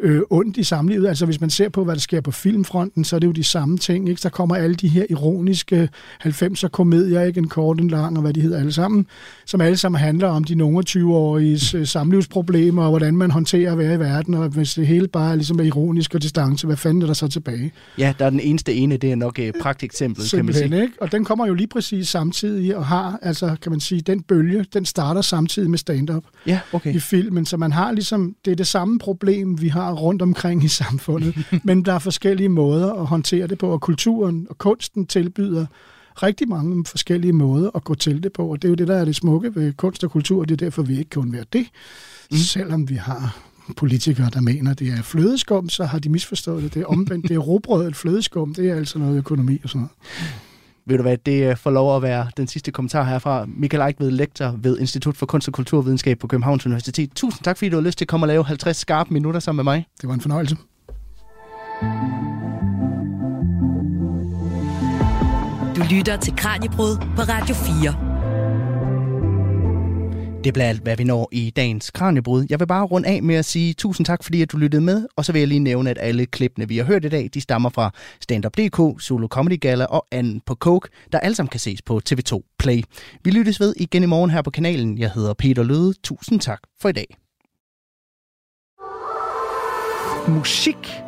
øh, ondt i samlivet. Altså hvis man ser på, hvad der sker på filmfronten, så er det jo de samme ting. Ikke? Der kommer alle de her ironiske 90'er komedier, ikke en kort, en lang, og hvad de hedder alle sammen, som alle sammen handler om de nogle 20-årige samlivsproblemer, og hvordan man håndterer at være i verden, og hvis det hele bare er ligesom er ironisk og distance, hvad fanden er der så tilbage? Ja, der er den eneste ene, det er nok et pragteksempel, kan man sige. Ikke? Og den kommer jo lige præcis samtidig og har, altså kan man sige, den bølge, den starter samtidig med stand-up ja, okay. i filmen, så man har ligesom, det er det samme problem, vi har rundt omkring i samfundet, men der er forskellige måder at håndtere det på, og kulturen og kunsten tilbyder rigtig mange forskellige måder at gå til det på, og det er jo det, der er det smukke ved kunst og kultur, og det er derfor, vi ikke kan være det, mm. selvom vi har politikere, der mener, det er flødeskum, så har de misforstået det. Det er omvendt, det er råbrød, et flødeskum, det er altså noget økonomi og sådan noget. Ved du hvad, det får lov at være den sidste kommentar herfra. Michael Eichved, lektor ved Institut for Kunst og Kulturvidenskab på Københavns Universitet. Tusind tak, fordi du har lyst til at komme og lave 50 skarpe minutter sammen med mig. Det var en fornøjelse. Du lytter til Kranjebrud på Radio 4. Det bliver alt, hvad vi når i dagens Kranjebrud. Jeg vil bare runde af med at sige tusind tak, fordi at du lyttede med, og så vil jeg lige nævne, at alle klippene, vi har hørt i dag, de stammer fra Standup.dk, Solo Comedy Gala og Anden på Coke, der alle sammen kan ses på TV2 Play. Vi lyttes ved igen i morgen her på kanalen. Jeg hedder Peter Løde. Tusind tak for i dag. Musik